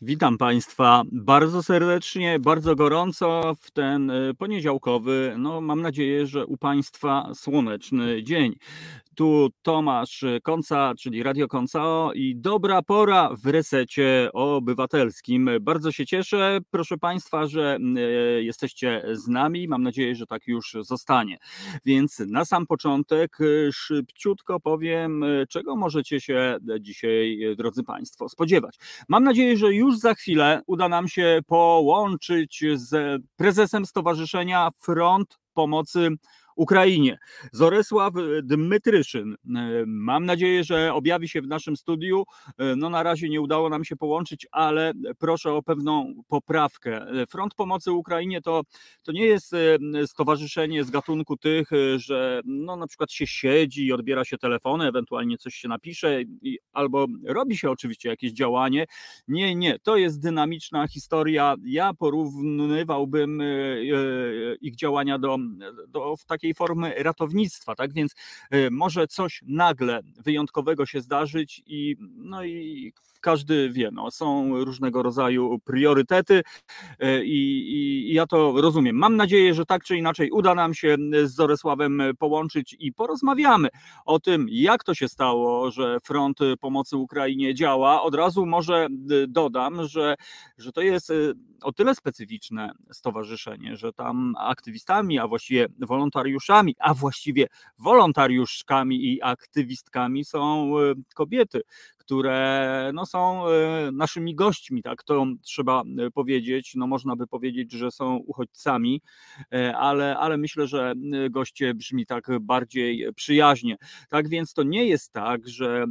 Witam Państwa bardzo serdecznie, bardzo gorąco w ten e, poniedziałkowy, no mam nadzieję, że u Państwa słoneczny dzień. Tu Tomasz Konca, czyli Radio Koncao i dobra pora w resecie obywatelskim. Bardzo się cieszę, proszę Państwa, że e, jesteście z nami. Mam nadzieję, że tak już zostanie. Więc na sam początek e, szybciutko powiem, czego możecie się dzisiaj, drodzy Państwo, spodziewać. Mam nadzieję, że już za chwilę uda nam się połączyć z prezesem Stowarzyszenia Front Pomocy Ukrainie. Zoresław Dmytryszyn. Mam nadzieję, że objawi się w naszym studiu. No na razie nie udało nam się połączyć, ale proszę o pewną poprawkę. Front Pomocy Ukrainie to, to nie jest stowarzyszenie z gatunku tych, że no na przykład się siedzi i odbiera się telefony, ewentualnie coś się napisze i, albo robi się oczywiście jakieś działanie. Nie, nie, to jest dynamiczna historia. Ja porównywałbym e, e, ich działania do, do w takiej takiej formy ratownictwa, tak więc y, może coś nagle wyjątkowego się zdarzyć i no i każdy wie, no, są różnego rodzaju priorytety y, i, i, ja to rozumiem. Mam nadzieję, że tak czy inaczej uda nam się z Zoresławem połączyć i porozmawiamy o tym, jak to się stało, że Front Pomocy Ukrainie działa. Od razu może y, dodam, że, że to jest o tyle specyficzne stowarzyszenie, że tam aktywistami, a właściwie wolontariuszami, a właściwie wolontariuszkami i aktywistkami są e, kobiety, które no, są e, naszymi gośćmi, tak to trzeba e, powiedzieć. No, można by powiedzieć, że są uchodźcami, ale, ale myślę, że goście brzmi tak bardziej przyjaźnie. Tak więc to nie jest tak, że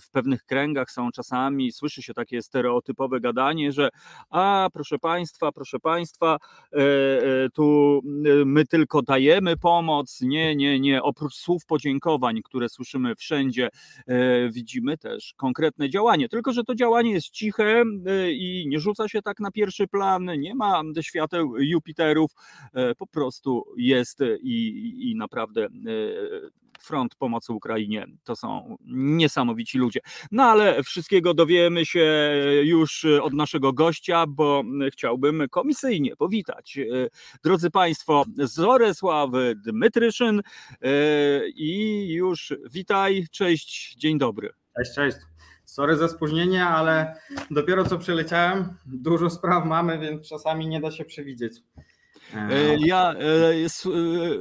w pewnych kręgach są czasami, słyszy się takie stereotypowe gadanie, że a proszę Państwa, proszę państwa, e, e, tu e, my tylko dajemy pomoc. Nie, nie, nie. Oprócz słów podziękowań, które słyszymy wszędzie, widzimy też konkretne działanie. Tylko, że to działanie jest ciche i nie rzuca się tak na pierwszy plan, nie ma świateł Jupiterów, po prostu jest i, i naprawdę Front Pomocy Ukrainie to są niesamowici ludzie. No ale wszystkiego dowiemy się już od naszego gościa, bo chciałbym komisyjnie powitać. Drodzy Państwo, Zoresław Dmytryszyn i już witaj, cześć, dzień dobry. Cześć, cześć. Sorry za spóźnienie, ale dopiero co przyleciałem. Dużo spraw mamy, więc czasami nie da się przewidzieć. E, ja, e, e,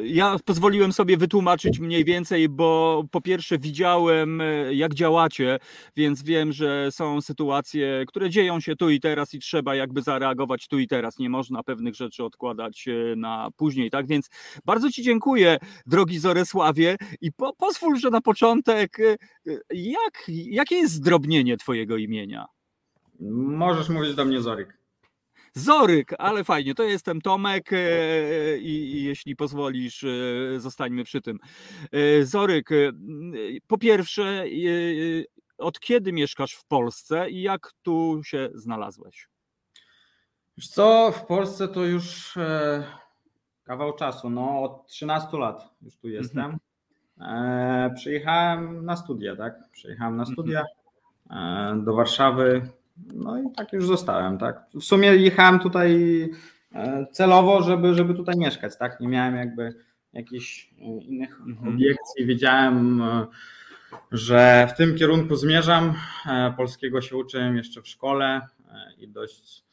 ja pozwoliłem sobie wytłumaczyć mniej więcej, bo po pierwsze widziałem, jak działacie, więc wiem, że są sytuacje, które dzieją się tu i teraz i trzeba jakby zareagować tu i teraz. Nie można pewnych rzeczy odkładać na później. Tak więc bardzo Ci dziękuję, drogi Zoresławie, i po, pozwól, że na początek, jak, jakie jest zdrobnienie Twojego imienia? Możesz mówić do mnie Zoryk. Zoryk, ale fajnie, to jestem Tomek e, i, i jeśli pozwolisz, e, zostańmy przy tym. E, Zoryk, po pierwsze, od kiedy mieszkasz w Polsce i jak tu się znalazłeś? Wiesz co, w Polsce to już kawał czasu, no od 13 lat już tu mhm. jestem. Mhm. Przyjechałem na studia, tak? Przyjechałem na studia mhm. do Warszawy no i tak już zostałem, tak. W sumie jechałem tutaj e, celowo, żeby, żeby tutaj mieszkać, tak. Nie miałem jakby jakichś e, innych mhm. obiekcji. Wiedziałem, e, że w tym kierunku zmierzam. Polskiego się uczyłem jeszcze w szkole i dość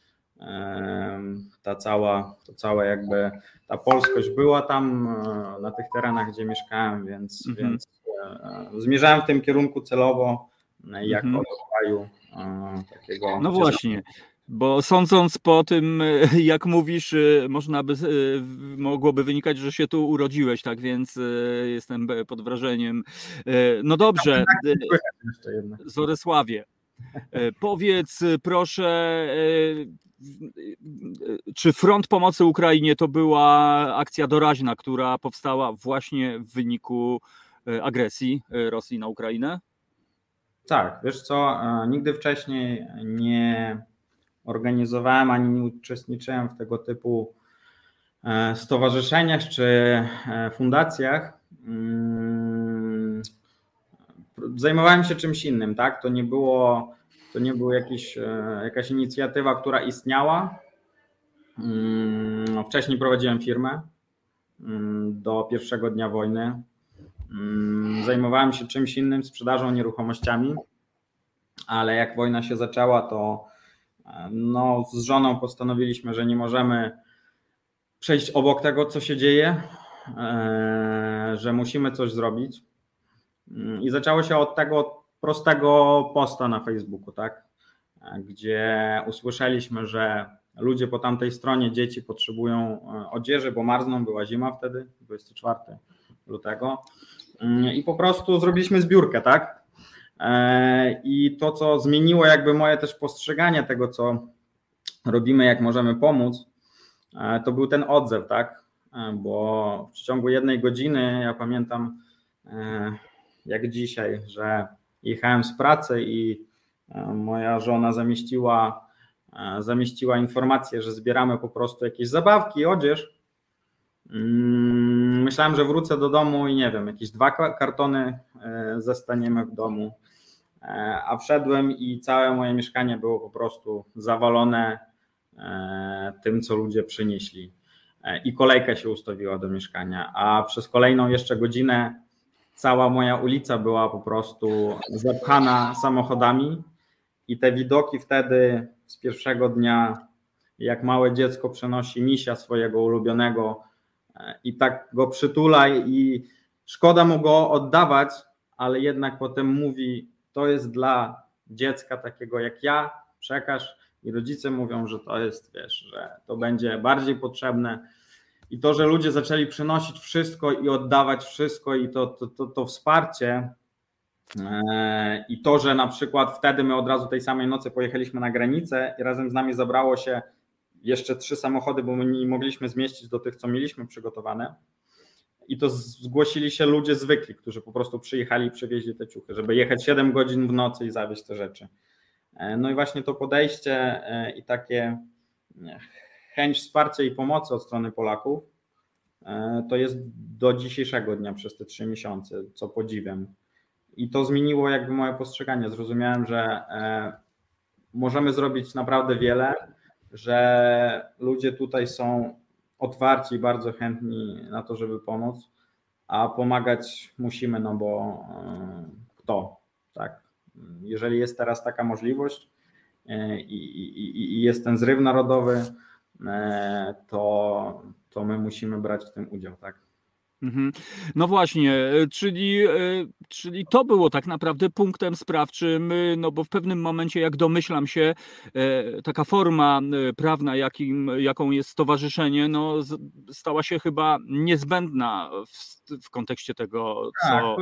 ta cała, to całe jakby ta polskość była tam na tych terenach, gdzie mieszkałem, więc, mhm. więc zmierzałem w tym kierunku celowo jako mhm. kraju takiego. No właśnie. Bo sądząc po tym, jak mówisz, można by, mogłoby wynikać, że się tu urodziłeś, tak więc jestem pod wrażeniem. No dobrze, Zorysławie, powiedz proszę, czy Front Pomocy Ukrainie to była akcja doraźna, która powstała właśnie w wyniku agresji Rosji na Ukrainę? Tak, wiesz co, e, nigdy wcześniej nie organizowałem ani nie uczestniczyłem w tego typu e, stowarzyszeniach czy e, fundacjach. Mm, zajmowałem się czymś innym, tak? To nie było to nie była jakiś, jakaś inicjatywa, która istniała. Mm, wcześniej prowadziłem firmę mm, do pierwszego dnia wojny. Mm, zajmowałem się czymś innym, sprzedażą nieruchomościami, ale jak wojna się zaczęła, to no, z żoną postanowiliśmy, że nie możemy przejść obok tego, co się dzieje, e, że musimy coś zrobić. Mm, I zaczęło się od tego prostego posta na Facebooku, tak? E, gdzie usłyszeliśmy, że ludzie po tamtej stronie dzieci potrzebują e, odzieży, bo marzną, była zima wtedy, 24 lutego. Mm, I po prostu zrobiliśmy zbiórkę, tak? I to, co zmieniło jakby moje też postrzeganie tego, co robimy, jak możemy pomóc, E, to był ten odzew, tak? E, bo w ciągu jednej godziny, ja pamiętam e, jak dzisiaj, że jechałem z pracy i moja żona zamieściła, zamieściła informację, że zbieramy po prostu jakieś zabawki, odzież. Myślałem, że wrócę do domu i nie wiem, jakieś dwa kartony zastaniemy w domu. A wszedłem i całe moje mieszkanie było po prostu zawalone E, tym, co ludzie przynieśli. E, I kolejka się ustawiła do mieszkania, a przez kolejną jeszcze godzinę cała moja ulica była po prostu zapchana samochodami i te widoki wtedy z pierwszego dnia, jak małe dziecko przenosi misia swojego ulubionego e, i tak go przytula i szkoda mu go oddawać, ale jednak potem mówi, to jest dla dziecka takiego jak ja, przekaż i rodzice mówią, że to jest, wiesz, że to będzie bardziej potrzebne. I to, że ludzie zaczęli przynosić wszystko i oddawać wszystko, i to, to, to, to wsparcie, e, i to, że na przykład wtedy my od razu tej samej nocy pojechaliśmy na granicę i razem z nami zabrało się jeszcze trzy samochody, bo my nie mogliśmy zmieścić do tych, co mieliśmy przygotowane. I to zgłosili się ludzie zwykli, którzy po prostu przyjechali i przywieźli te ciuchy, żeby jechać 7 godzin w nocy i zawieźć te rzeczy. E, no i właśnie to podejście e, i takie e, chęć wsparcia i pomocy od strony Polaków to jest do dzisiejszego dnia przez te trzy miesiące, co podziwiam. I to zmieniło jakby moje postrzeganie. Zrozumiałem, że możemy zrobić naprawdę wiele, że ludzie tutaj są otwarci i bardzo chętni na to, żeby pomóc, a pomagać musimy, no bo kto, tak? jeżeli jest teraz taka możliwość e, i, i, i jest ten zryw narodowy, e, to, to my musimy brać w tym udział, tak? Mhm. No właśnie, e, czyli, czyli to było tak naprawdę punktem sprawczym, no bo w pewnym momencie, jak domyślam się, taka forma prawna, jakim, jaką jest stowarzyszenie, no, stała się chyba niezbędna w, w kontekście tego, co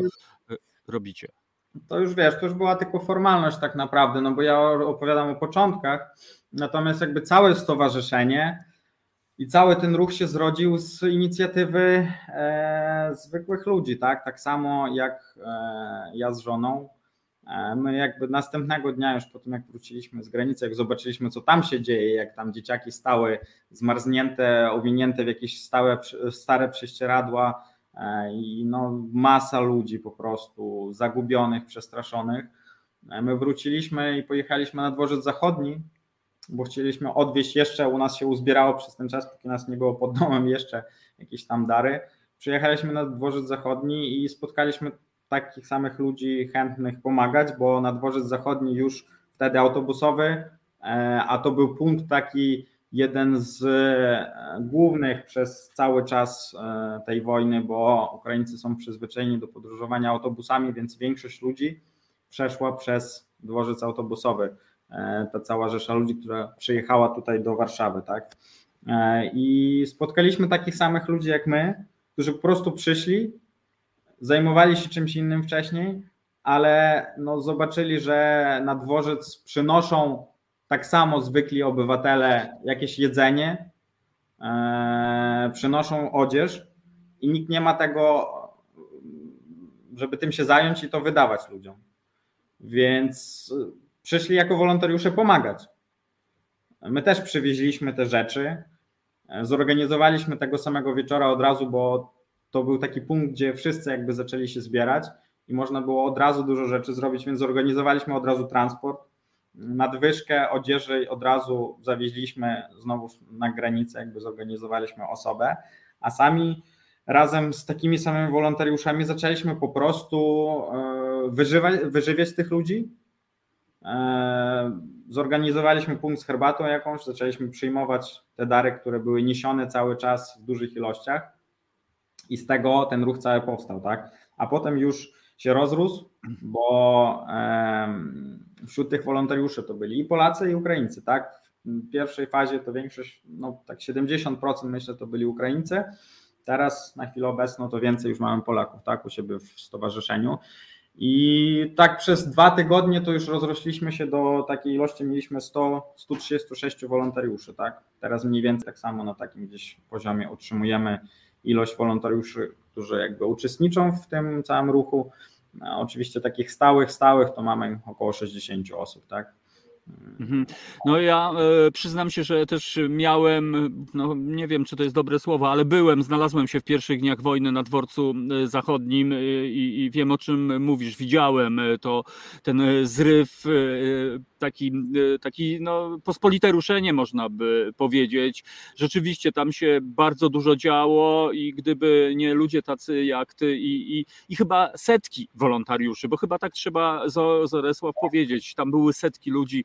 tak, robicie to już wiesz, to już była tylko formalność tak naprawdę, no bo ja opowiadam o początkach, natomiast jakby całe stowarzyszenie i cały ten ruch się zrodził z inicjatywy e, zwykłych ludzi, tak? Tak samo jak e, ja z żoną. E, my jakby następnego dnia, już po tym jak wróciliśmy z granicy, jak zobaczyliśmy, co tam się dzieje, jak tam dzieciaki stały zmarznięte, owinięte w jakieś stałe, stare prześcieradła, E, i no, masa ludzi po prostu zagubionych, przestraszonych. E, my wróciliśmy i pojechaliśmy na dworzec zachodni, bo chcieliśmy odwieźć jeszcze, u nas się uzbierało przez ten czas, póki nas nie było pod domem jeszcze jakieś tam dary. Przyjechaliśmy na dworzec zachodni i spotkaliśmy takich samych ludzi chętnych pomagać, bo na dworzec zachodni już wtedy autobusowy, e, a to był punkt taki jeden z e, głównych przez cały czas e, tej wojny, bo Ukraińcy są przyzwyczajeni do podróżowania autobusami, więc większość ludzi przeszła przez dworzec autobusowy. E, ta cała rzesza ludzi, która przyjechała tutaj do Warszawy, tak? I spotkaliśmy takich samych ludzi jak my, którzy po prostu przyszli, zajmowali się czymś innym wcześniej, ale no zobaczyli, że na dworzec przynoszą tak samo zwykli obywatele jakieś jedzenie, e, przynoszą odzież i nikt nie ma tego, żeby tym się zająć i to wydawać ludziom. Więc przyszli jako wolontariusze pomagać. My też przywieźliśmy te rzeczy. Zorganizowaliśmy tego samego wieczora od razu, bo to był taki punkt, gdzie wszyscy jakby zaczęli się zbierać i można było od razu dużo rzeczy zrobić, więc zorganizowaliśmy od razu transport nadwyżkę odzieży od razu zawieźliśmy znowu na granicę, jakby zorganizowaliśmy osobę, a sami razem z takimi samymi wolontariuszami zaczęliśmy po prostu e, wyżywać, wyżywiać tych ludzi. E, zorganizowaliśmy punkt z herbatą jakąś, zaczęliśmy przyjmować te dary, które były niesione cały czas w dużych ilościach i z tego ten ruch cały powstał, tak? A potem już się rozrósł, bo wśród tych wolontariuszy to byli i Polacy, i Ukraińcy, tak? W pierwszej fazie to większość, no tak 70% myślę to byli Ukraińcy, Teraz na chwilę obecną to więcej już mamy Polaków tak, u siebie w stowarzyszeniu. I tak przez dwa tygodnie to już rozrośliśmy się do takiej ilości, mieliśmy 100, 136 wolontariuszy. Tak? Teraz mniej więcej tak samo na takim gdzieś poziomie utrzymujemy ilość wolontariuszy, którzy jakby uczestniczą w tym całym ruchu. Oczywiście takich stałych, stałych to mamy około 60 osób. Tak? Mhm. No ja e, przyznam się, że też miałem, no nie wiem czy to jest dobre słowo, ale byłem, znalazłem się w pierwszych dniach wojny na dworcu e, zachodnim e, i, i wiem o czym mówisz, widziałem to, ten zryw taki, taki no, pospolite ruszenie, można by powiedzieć. Rzeczywiście tam się bardzo dużo działo i gdyby nie ludzie tacy jak ty i, i, i chyba setki wolontariuszy, bo chyba tak trzeba Zoresław powiedzieć, tam były setki ludzi,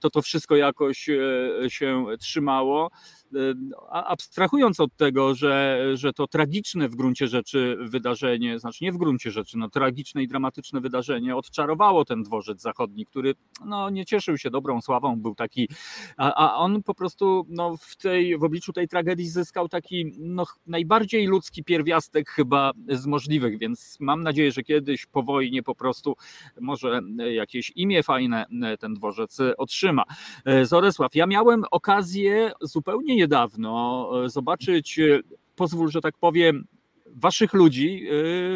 to to wszystko jakoś y, się trzymało. Y, abstrahując od tego, że, że to tragiczne w gruncie rzeczy wydarzenie, znaczy nie w gruncie rzeczy, no tragiczne i dramatyczne wydarzenie odczarowało ten dworzec zachodni, który no, nie cieszył się dobrą sławą, był taki, a, a on po prostu no, w, tej, w obliczu tej tragedii zyskał taki no, najbardziej ludzki pierwiastek chyba z możliwych, więc mam nadzieję, że kiedyś po wojnie po prostu może jakieś imię fajne ten dworzec otrzyma. E, Zoresław, ja miałem okazję zupełnie niedawno e, zobaczyć, e, pozwól, że tak powiem, waszych ludzi e,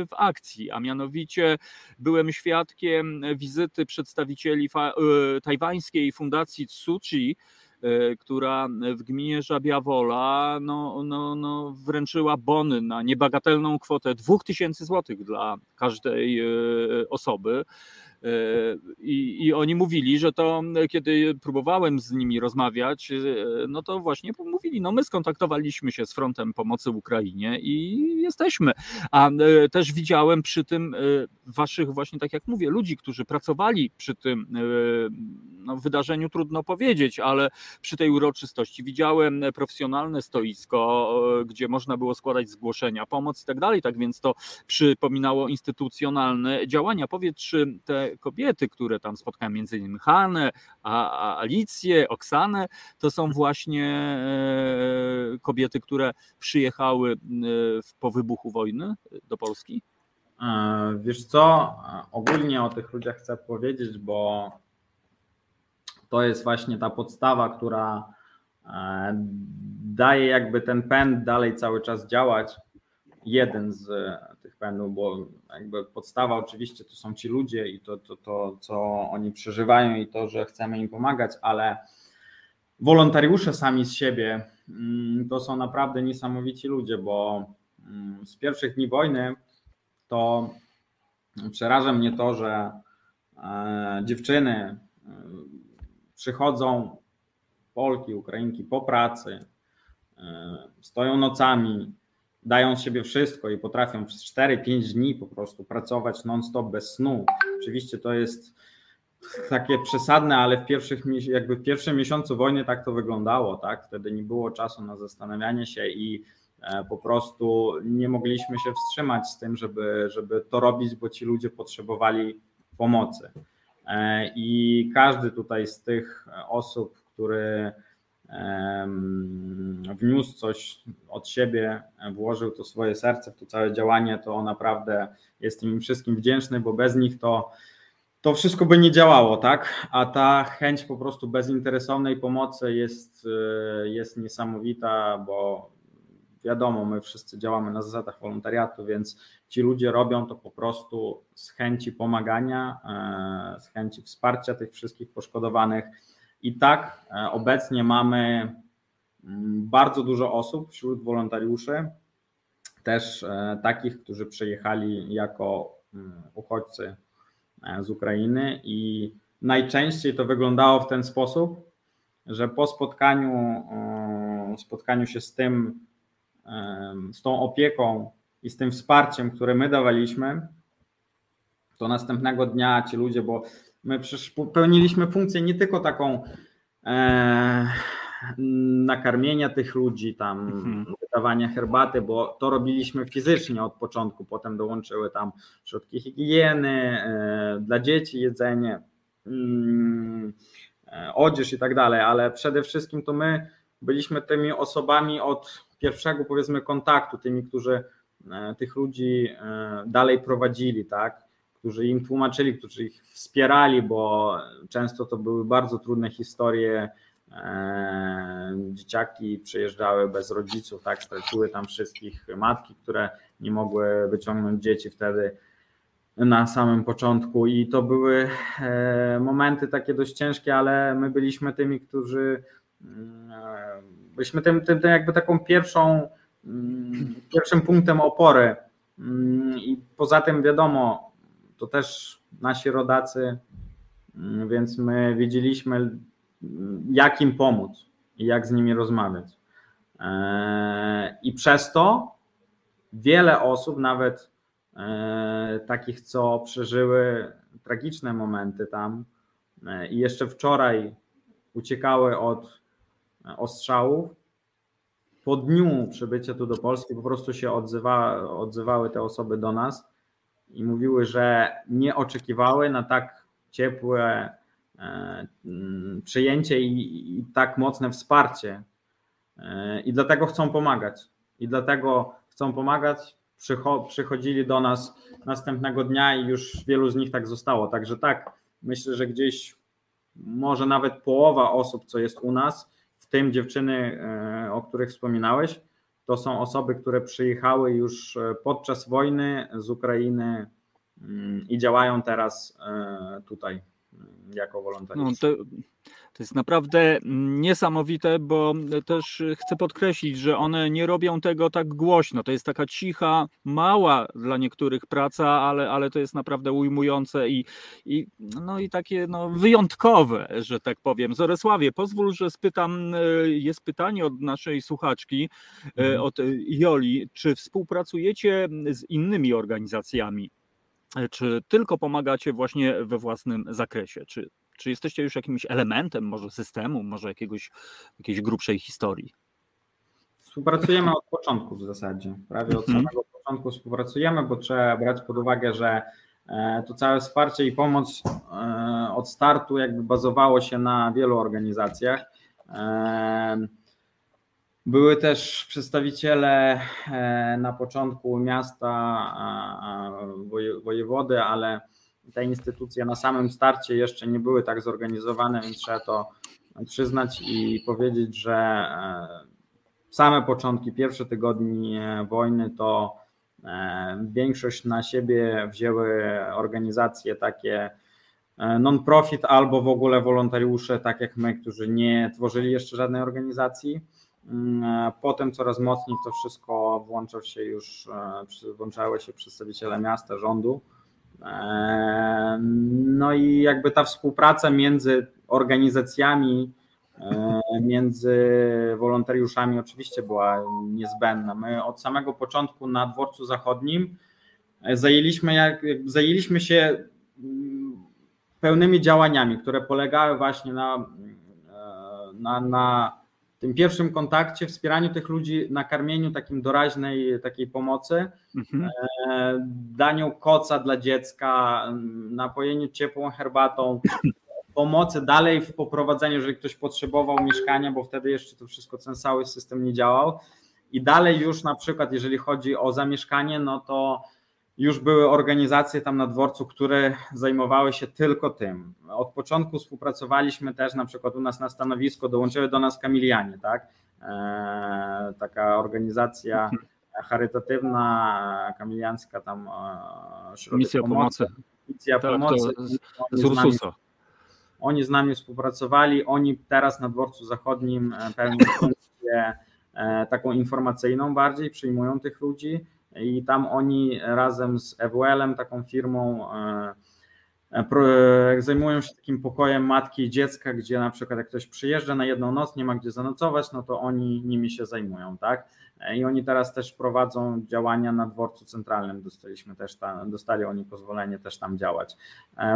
w akcji, a mianowicie byłem świadkiem wizyty przedstawicieli tajwańskiej fundacji Tsuchi, która w gminie Żabia Wola no, no, no wręczyła bony na niebagatelną kwotę 2000 zł dla każdej osoby. I, I oni mówili, że to kiedy próbowałem z nimi rozmawiać, no to właśnie mówili, no my skontaktowaliśmy się z Frontem Pomocy Ukrainie i jesteśmy. A e, też widziałem przy tym e, waszych właśnie, tak jak mówię, ludzi, którzy pracowali przy tym e, no, wydarzeniu, trudno powiedzieć, ale przy tej uroczystości widziałem profesjonalne stoisko, gdzie można było składać zgłoszenia, pomoc i tak dalej, tak więc to przypominało instytucjonalne działania. Powiedz, czy te kobiety, które tam spotkałem, między innymi Hanę, a Alicję, Oksanę, to są właśnie e, kobiety, które przyjechały e, po wybuchu wojny do Polski? E, wiesz co, ogólnie o tych ludziach chcę powiedzieć, bo to jest właśnie ta podstawa, która daje jakby ten pęd dalej cały czas działać. Jeden z tych pędów, bo jakby podstawa oczywiście to są ci ludzie i to, to, to, co oni przeżywają i to, że chcemy im pomagać, ale wolontariusze sami z siebie mm, to są naprawdę niesamowici ludzie, bo mm, z pierwszych dni wojny to przeraża mnie to, że e, dziewczyny e, przychodzą, Polki, Ukrainki po pracy, e, stoją nocami, dają z siebie wszystko i potrafią przez 4-5 dni po prostu pracować non-stop bez snu. Oczywiście to jest takie przesadne, ale w pierwszych, jakby w pierwszym miesiącu wojny tak to wyglądało, tak? Wtedy nie było czasu na zastanawianie się i e, po prostu nie mogliśmy się wstrzymać z tym, żeby, żeby to robić, bo ci ludzie potrzebowali pomocy. E, I każdy tutaj z tych osób, który wniósł coś od siebie, włożył to swoje serce w to całe działanie, to naprawdę jestem im wszystkim wdzięczny, bo bez nich to, to wszystko by nie działało, tak? A ta chęć po prostu bezinteresownej pomocy jest, e, jest niesamowita, bo wiadomo, my wszyscy działamy na zasadach wolontariatu, więc ci ludzie robią to po prostu z chęci pomagania, e, z chęci wsparcia tych wszystkich poszkodowanych i tak e, obecnie mamy mm, bardzo dużo osób wśród wolontariuszy, też e, takich, którzy przyjechali jako mm, uchodźcy e, z Ukrainy. I najczęściej to wyglądało w ten sposób, że po spotkaniu, spotkaniu się z tym, z tą opieką i z tym wsparciem, które my dawaliśmy, to następnego dnia ci ludzie, bo my przecież pełniliśmy funkcję nie tylko taką e, nakarmienia tych ludzi, tam mhm. wydawania herbaty, bo to robiliśmy fizycznie od początku, potem dołączyły tam środki higieny, e, dla dzieci jedzenie, mm, e, odzież i tak dalej, ale przede wszystkim to my byliśmy tymi osobami od pierwszego powiedzmy kontaktu, tymi, którzy e, tych ludzi dalej prowadzili, tak? Którzy im tłumaczyli, którzy ich wspierali, bo często to były bardzo trudne historie. E, dzieciaki przyjeżdżały bez rodziców, tak, straciły tam wszystkich matki, które nie mogły wyciągnąć dzieci wtedy na samym początku i to były e, momenty takie dość ciężkie, ale my byliśmy tymi, którzy mm, e, byliśmy tym, tym, tym jakby taką pierwszą, mm, pierwszym punktem opory mm, i poza tym wiadomo, to też nasi rodacy, mm, więc my wiedzieliśmy, jak im pomóc i jak z nimi rozmawiać. E, I przez to wiele osób, nawet e, takich, co przeżyły tragiczne momenty tam e, i jeszcze wczoraj uciekały od ostrzałów, po dniu przybycia tu do Polski po prostu się odzywa, odzywały te osoby do nas i mówiły, że nie oczekiwały na tak ciepłe e, mm, przyjęcie i, tak mocne wsparcie. E, I dlatego chcą pomagać. I dlatego chcą pomagać. Przychodzili do nas następnego dnia i już wielu z nich tak zostało. Także tak, myślę, że gdzieś może nawet połowa osób, co jest u nas, w tym dziewczyny, e, o których wspominałeś, to są osoby, które przyjechały już e, podczas wojny z Ukrainy mm, i działają teraz e, tutaj jako wolontariusze. No, to, to jest naprawdę niesamowite, bo też chcę podkreślić, że one nie robią tego tak głośno. To jest taka cicha, mała dla niektórych praca, ale, ale to jest naprawdę ujmujące i, i, no i takie no, wyjątkowe, że tak powiem. Zoresławie, pozwól, że spytam, jest pytanie od naszej słuchaczki, mhm. od Joli, czy współpracujecie z innymi organizacjami? Czy tylko pomagacie właśnie we własnym zakresie? Czy czy jesteście już jakimś elementem może systemu, może jakiegoś, jakiejś grubszej historii? Współpracujemy od początku w zasadzie. Prawie od mhm. samego początku współpracujemy, bo trzeba brać pod uwagę, że e, to całe wsparcie i pomoc e, od startu jakby bazowało się na wielu organizacjach. E, były też przedstawiciele na początku miasta, wojewody, ale te instytucje na samym starcie jeszcze nie były tak zorganizowane, więc trzeba to przyznać i powiedzieć, że e, same początki, pierwsze tygodnie wojny to e, większość na siebie wzięły organizacje takie e, non-profit albo w ogóle wolontariusze, tak jak my, którzy nie tworzyli jeszcze żadnej organizacji. Mm, potem coraz mocniej w to wszystko włączał się już, włączały się przedstawiciele miasta, rządu. No i jakby ta współpraca między organizacjami, między wolontariuszami oczywiście była niezbędna. My od samego początku na dworcu zachodnim zajęliśmy, jak, zajęliśmy się pełnymi działaniami, które polegały właśnie na, na, na tym pierwszym kontakcie, wspieraniu tych ludzi, nakarmieniu takim doraźnej takiej pomocy, mhm. E, daniu koca dla dziecka, napojeniu ciepłą herbatą, pomocy dalej w poprowadzeniu, jeżeli ktoś potrzebował mieszkania, bo wtedy jeszcze to wszystko, ten cały system nie działał. I dalej już na przykład, jeżeli chodzi o zamieszkanie, no to już były organizacje tam na dworcu, które zajmowały się tylko tym. Od początku współpracowaliśmy też na przykład u nas na stanowisko, dołączyły do nas Kamilianie, tak? E, taka organizacja charytatywna, kamiliańska tam e, Misja pomocy. Misja tak, pomocy. Z, z Ursusa. Oni z nami współpracowali, oni teraz na dworcu zachodnim e, pełnią taką informacyjną bardziej, przyjmują tych ludzi i tam oni razem z EWL-em, taką firmą, e, zajmują się takim pokojem matki i dziecka, gdzie na przykład jak ktoś przyjeżdża na jedną noc, nie ma gdzie zanocować, no to oni nimi się zajmują, tak? I oni teraz też prowadzą działania na dworcu centralnym. Dostaliśmy też tam, dostali oni pozwolenie też tam działać.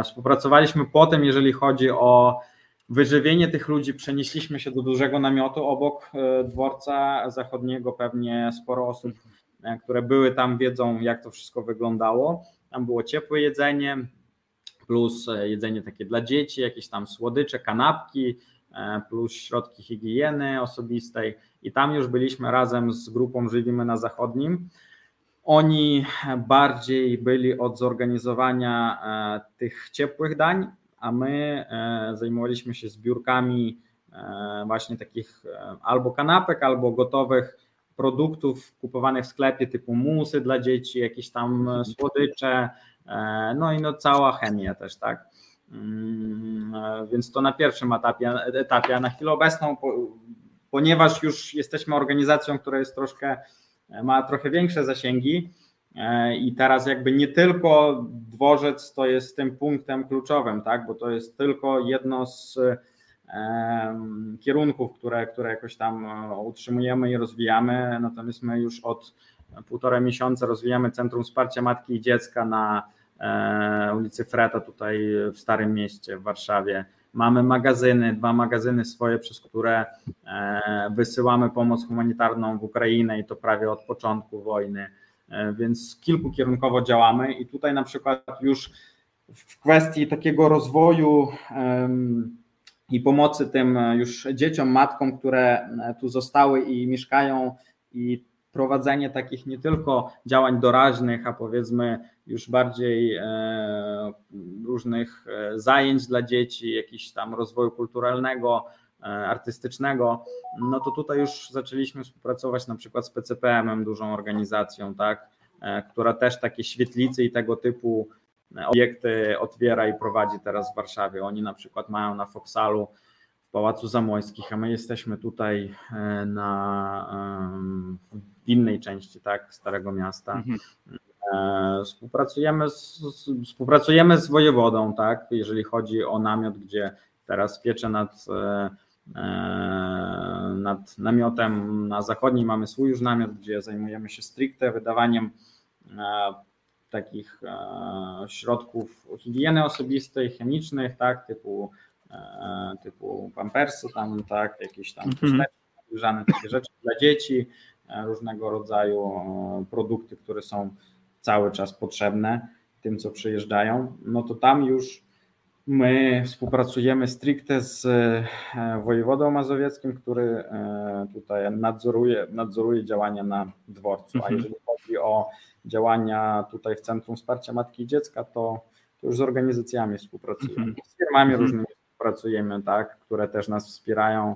Współpracowaliśmy potem, jeżeli chodzi o wyżywienie tych ludzi przenieśliśmy się do dużego namiotu obok e, dworca zachodniego. Pewnie sporo osób, e, które były tam, wiedzą, jak to wszystko wyglądało. Tam było ciepłe jedzenie, plus e, jedzenie takie dla dzieci, jakieś tam słodycze, kanapki, plus środki higieny osobistej. I tam już byliśmy razem z grupą Żywimy na Zachodnim. Oni bardziej byli od zorganizowania tych ciepłych dań, a my e, zajmowaliśmy się zbiórkami e, właśnie takich e, albo kanapek, albo gotowych produktów kupowanych w sklepie typu musy dla dzieci, jakieś tam słodycze, no i no cała chemia też, tak. Mm, więc to na pierwszym etapie, etapie a na chwilę obecną, ponieważ już jesteśmy organizacją, która jest troszkę, ma trochę większe zasięgi, E, I teraz jakby nie tylko dworzec to jest tym punktem kluczowym, tak, bo to jest tylko jedno z kierunków, które, które jakoś tam e, utrzymujemy i rozwijamy. Natomiast my już od półtora miesiąca rozwijamy Centrum Wsparcia Matki i Dziecka na e, ulicy Freta tutaj w Starym Mieście w Warszawie. Mamy magazyny, dwa magazyny swoje, przez które wysyłamy pomoc humanitarną w Ukrainę i to prawie od początku wojny. E, więc kilkukierunkowo działamy i tutaj na przykład już w kwestii takiego rozwoju i pomocy tym już dzieciom, matkom, które tu zostały i mieszkają i prowadzenie takich nie tylko działań doraźnych, a powiedzmy już bardziej e, różnych e, zajęć dla dzieci, jakiś tam rozwoju kulturalnego, artystycznego, no to tutaj już zaczęliśmy współpracować na przykład z PCPM-em, dużą organizacją, tak, e, która też takie świetlice i tego typu e, obiekty otwiera i prowadzi teraz w Warszawie. Oni na przykład mają na Foksalu w Pałacu Zamoyskich, a my jesteśmy tutaj e, na, w innej części tak, Starego Miasta. Mhm. Współpracujemy z, współpracujemy z wojewodą, tak, jeżeli chodzi o namiot, gdzie teraz pieczę nad nad namiotem na zachodniej mamy swój już namiot, gdzie zajmujemy się stricte wydawaniem takich e, środków higieny osobistej, chemicznych, tak, typu, typu pampersy, tam, tak, jakieś tam mhm. grzane takie rzeczy dla dzieci, różnego rodzaju produkty, które są cały czas potrzebne tym, co przyjeżdżają, no to tam już My współpracujemy stricte z e, wojewodą mazowieckim, który e, tutaj nadzoruje, nadzoruje działania na dworcu. A mhm. jeżeli chodzi o działania tutaj w Centrum Wsparcia Matki i Dziecka, to, to już z organizacjami współpracujemy. Mhm. Z firmami mhm. różnymi współpracujemy, tak, które też nas wspierają.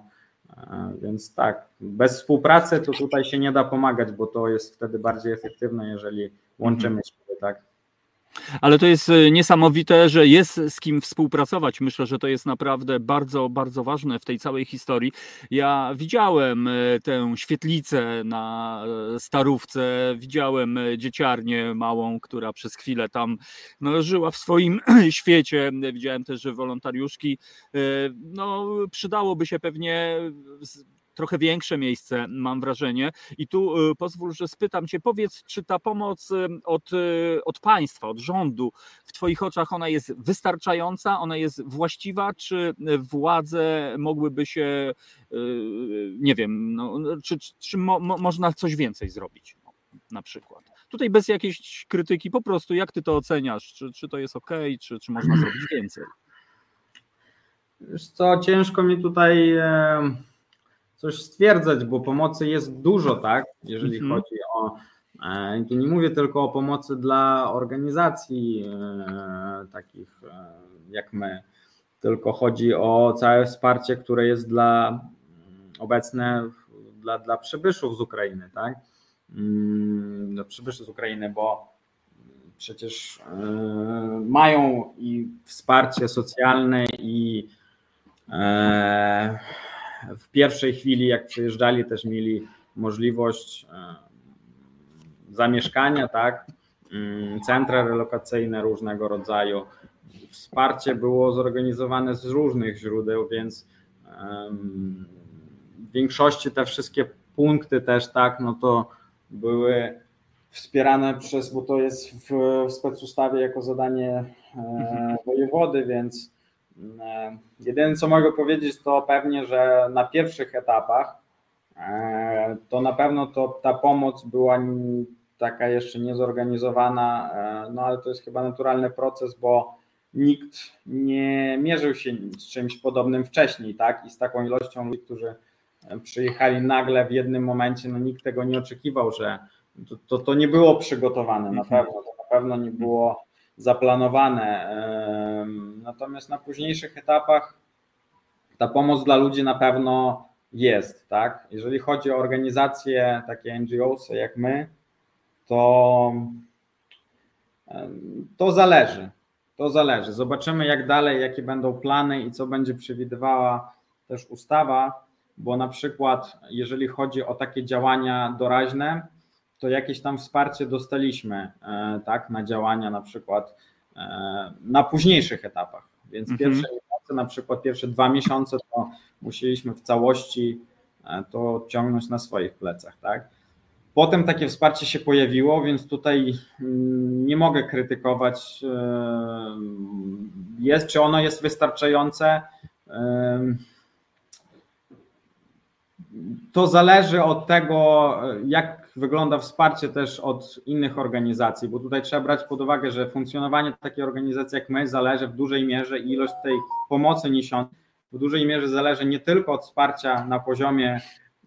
E, więc tak, bez współpracy to tutaj się nie da pomagać, bo to jest wtedy bardziej efektywne, jeżeli łączymy się, tak. Ale to jest e, niesamowite, że jest z kim współpracować. Myślę, że to jest naprawdę bardzo, bardzo ważne w tej całej historii. Ja widziałem e, tę świetlicę na e, Starówce, widziałem dzieciarnię małą, która przez chwilę tam no, żyła w swoim świecie. Widziałem też, wolontariuszki, no, przydałoby się pewnie trochę większe miejsce, mam wrażenie. I tu y, pozwól, że spytam Cię, powiedz, czy ta pomoc y, od, y, od państwa, od rządu, w Twoich oczach ona jest wystarczająca, ona jest właściwa, czy władze mogłyby się, nie wiem, no, czy, czy, mo, mo, można coś więcej zrobić no, na przykład? Tutaj bez jakiejś krytyki, po prostu jak Ty to oceniasz? Czy, czy to jest ok, czy, czy można zrobić więcej? Wiesz co, ciężko mi tutaj coś stwierdzać, bo pomocy jest dużo, tak? Jeżeli mhm. chodzi o. E, tu nie mówię tylko o pomocy dla organizacji e, takich e, jak my, tylko chodzi o całe wsparcie, które jest dla mm, obecne dla, dla przybyszów z Ukrainy, tak? Mm, dla przybyszów z Ukrainy, bo przecież mają i wsparcie socjalne i w pierwszej chwili, jak przyjeżdżali, też mieli możliwość e, zamieszkania, tak? Mm, centra relokacyjne różnego rodzaju, wsparcie było zorganizowane z różnych źródeł, więc w większości te wszystkie punkty też tak, no to były wspierane przez, bo to jest w specustawie jako zadanie e, mhm. wojewody, więc jedyne co mogę powiedzieć to pewnie, że na pierwszych etapach e, to na pewno to ta pomoc była taka jeszcze niezorganizowana, no ale to jest chyba naturalny proces, bo nikt nie mierzył się z czymś podobnym wcześniej, tak? I z taką ilością ludzi, którzy przyjechali nagle w jednym momencie, no nikt tego nie oczekiwał, że to, to, to nie było przygotowane na mhm. pewno, to na pewno nie było zaplanowane. Natomiast na późniejszych etapach ta pomoc dla ludzi na pewno jest, tak? Jeżeli chodzi o organizacje takie NGOs jak my, to to zależy. To zależy. Zobaczymy, jak dalej, jakie będą plany i co będzie przewidywała też ustawa, bo na przykład, jeżeli chodzi o takie działania doraźne, to jakieś tam wsparcie dostaliśmy, e, tak, na działania na przykład na późniejszych etapach. Więc mhm. pierwsze miesiące, na przykład pierwsze dwa miesiące, to musieliśmy w całości e, to ciągnąć na swoich plecach, tak. Potem takie wsparcie się pojawiło, więc tutaj mm, nie mogę krytykować, jest, czy ono jest wystarczające. To zależy od tego, jak wygląda wsparcie też od innych organizacji, bo tutaj trzeba brać pod uwagę, że funkcjonowanie takiej organizacji jak my zależy w dużej mierze i ilość tej pomocy niesionej w dużej mierze zależy nie tylko od wsparcia na poziomie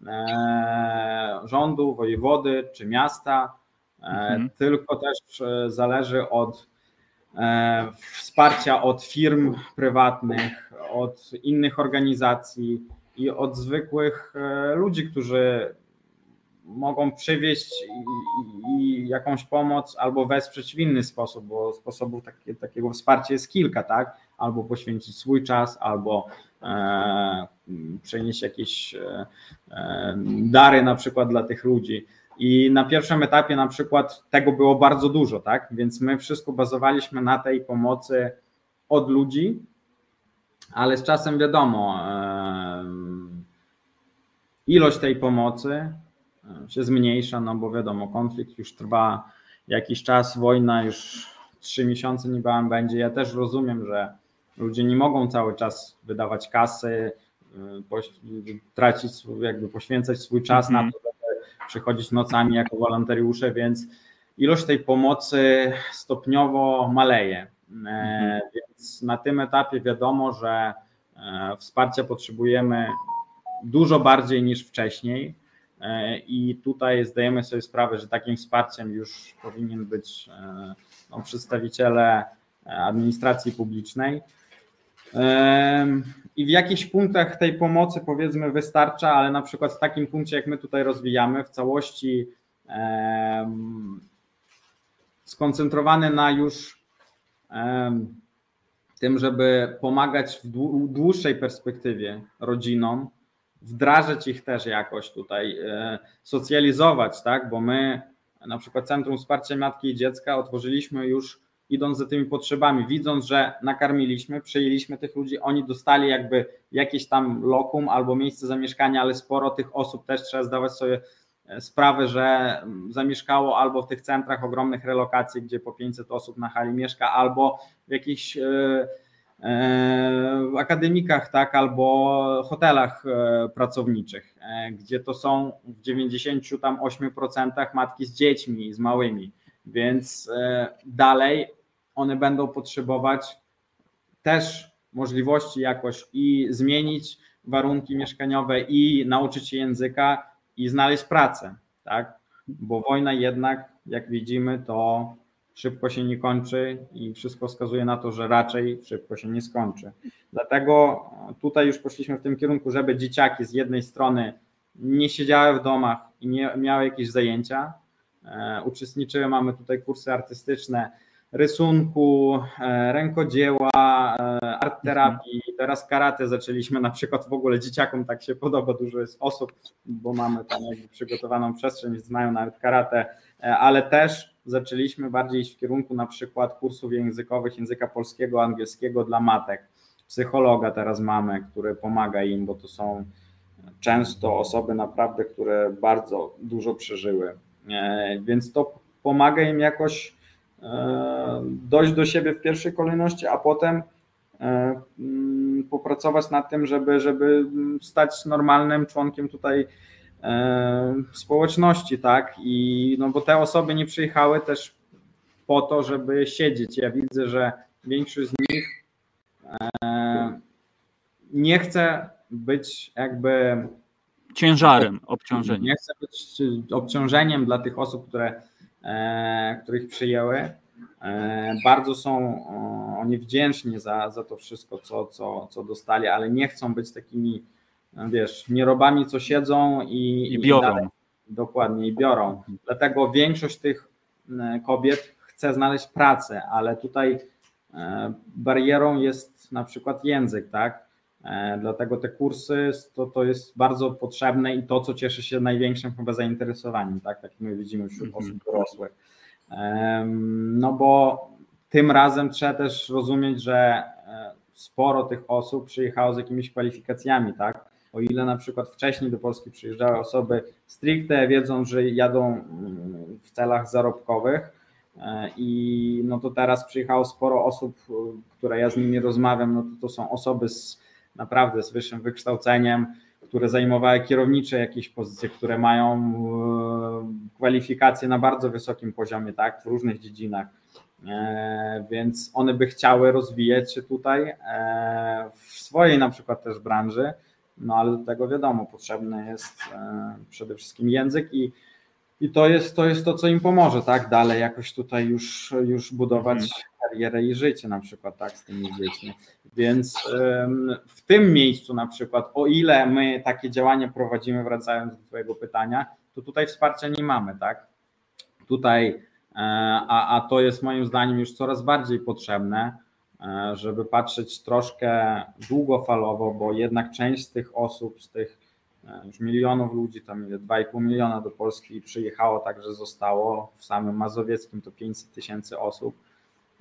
e, rządu, wojewody czy miasta, e, mhm. tylko też e, zależy od wsparcia od firm prywatnych, od innych organizacji i od zwykłych ludzi, którzy mogą przywieźć i, i, jakąś pomoc albo wesprzeć w inny sposób, bo sposobów takie, takiego wsparcia jest kilka, tak? Albo poświęcić swój czas, albo e, przenieść jakieś e, e, dary na przykład dla tych ludzi. I na pierwszym etapie na przykład tego było bardzo dużo, tak? Więc my wszystko bazowaliśmy na tej pomocy od ludzi, ale z czasem wiadomo, e, ilość tej pomocy się zmniejsza, no bo wiadomo, konflikt już trwa jakiś czas, wojna już trzy miesiące niebawem będzie. Ja też rozumiem, że ludzie nie mogą cały czas wydawać kasy, y, tracić, jakby poświęcać swój czas mm -hmm. na to, żeby przychodzić nocami jako wolontariusze, więc ilość tej pomocy stopniowo maleje. Mm -hmm. Więc na tym etapie wiadomo, że e, wsparcia potrzebujemy dużo bardziej niż wcześniej. E, I tutaj zdajemy sobie sprawę, że takim wsparciem już powinien być e, no, przedstawiciele administracji publicznej. E, I w jakichś punktach tej pomocy powiedzmy wystarcza, ale na przykład w takim punkcie, jak my tutaj rozwijamy, w całości skoncentrowany na już tym, żeby pomagać w dłuższej perspektywie rodzinom, wdrażać ich też jakoś tutaj, e, socjalizować, tak? Bo my na przykład Centrum Wsparcia Matki i Dziecka otworzyliśmy już idąc za tymi potrzebami, widząc, że nakarmiliśmy, przyjęliśmy tych ludzi, oni dostali jakby jakieś tam lokum albo miejsce zamieszkania, ale sporo tych osób też trzeba zdawać sobie e, sprawę, że zamieszkało albo w tych centrach ogromnych relokacji, gdzie po 500 osób na hali mieszka, albo w jakichś yy, w akademikach, tak, albo hotelach e, pracowniczych, e, gdzie to są w 98% matki z dziećmi, z małymi, więc dalej one będą potrzebować też możliwości jakoś i zmienić warunki mieszkaniowe i nauczyć się języka i znaleźć pracę, tak? Bo wojna jednak, jak widzimy, to szybko się nie kończy i wszystko wskazuje na to, że raczej szybko się nie skończy. Dlatego tutaj już poszliśmy w tym kierunku, żeby dzieciaki z jednej strony nie siedziały w domach i nie miały jakieś zajęcia. E, uczestniczyły, mamy tutaj kursy artystyczne, rysunku, e, rękodzieła, e, art terapii, teraz karate zaczęliśmy na przykład w ogóle dzieciakom tak się podoba, dużo jest osób, bo mamy tam jakby przygotowaną przestrzeń, znają nawet karate, ale też zaczęliśmy bardziej iść w kierunku na przykład kursów językowych, języka polskiego, angielskiego dla matek. Psychologa teraz mamy, który pomaga im, bo to są często osoby naprawdę, które bardzo dużo przeżyły. E, więc to pomaga im jakoś e, dojść do siebie w pierwszej kolejności, a potem e, mm, popracować nad tym, żeby, żeby stać normalnym członkiem tutaj społeczności, tak? I no bo te osoby nie przyjechały też po to, żeby siedzieć. Ja widzę, że większość z nich nie chce być jakby ciężarem, obciążeniem. Nie chce być obciążeniem dla tych osób, które, e, których przyjęły. E, bardzo są oni wdzięczni za, za to wszystko, co, co, co dostali, ale nie chcą być takimi, wiesz, nierobami, co siedzą i, I biorą. I dalej, dokładnie, i biorą. Dlatego większość tych kobiet chce znaleźć pracę, ale tutaj e, barierą jest na przykład język, tak? E, dlatego te kursy to, to jest bardzo potrzebne i to, co cieszy się największym chyba zainteresowaniem, tak, tak jak my widzimy wśród mm -hmm. osób dorosłych. No bo tym razem trzeba też rozumieć, że e, sporo tych osób przyjechało z jakimiś kwalifikacjami, tak? O ile na przykład wcześniej do Polski przyjeżdżały osoby stricte wiedzą, że jadą mm, w celach zarobkowych, e, i no to teraz przyjechało sporo osób, które ja z nimi rozmawiam, no to, to są osoby z naprawdę z wyższym wykształceniem, które zajmowały kierownicze jakieś pozycje, które mają e, kwalifikacje na bardzo wysokim poziomie, tak, w różnych dziedzinach. E, więc one by chciały rozwijać się tutaj e, w swojej na przykład też branży, no ale do tego wiadomo, potrzebny jest przede wszystkim język i, i to jest, to jest to, co im pomoże, tak, dalej jakoś tutaj już, już budować mhm. karierę i życie na przykład, tak, z tymi dziećmi. Więc w tym miejscu na przykład, o ile my takie działania prowadzimy, wracając do Twojego pytania, to tutaj wsparcia nie mamy, tak? Tutaj, e, a, a to jest moim zdaniem już coraz bardziej potrzebne, e, żeby patrzeć troszkę długofalowo, bo jednak część z tych osób, z tych e, już milionów ludzi, tam 2,5 miliona do Polski przyjechało, także zostało w samym Mazowieckim to 500 tysięcy osób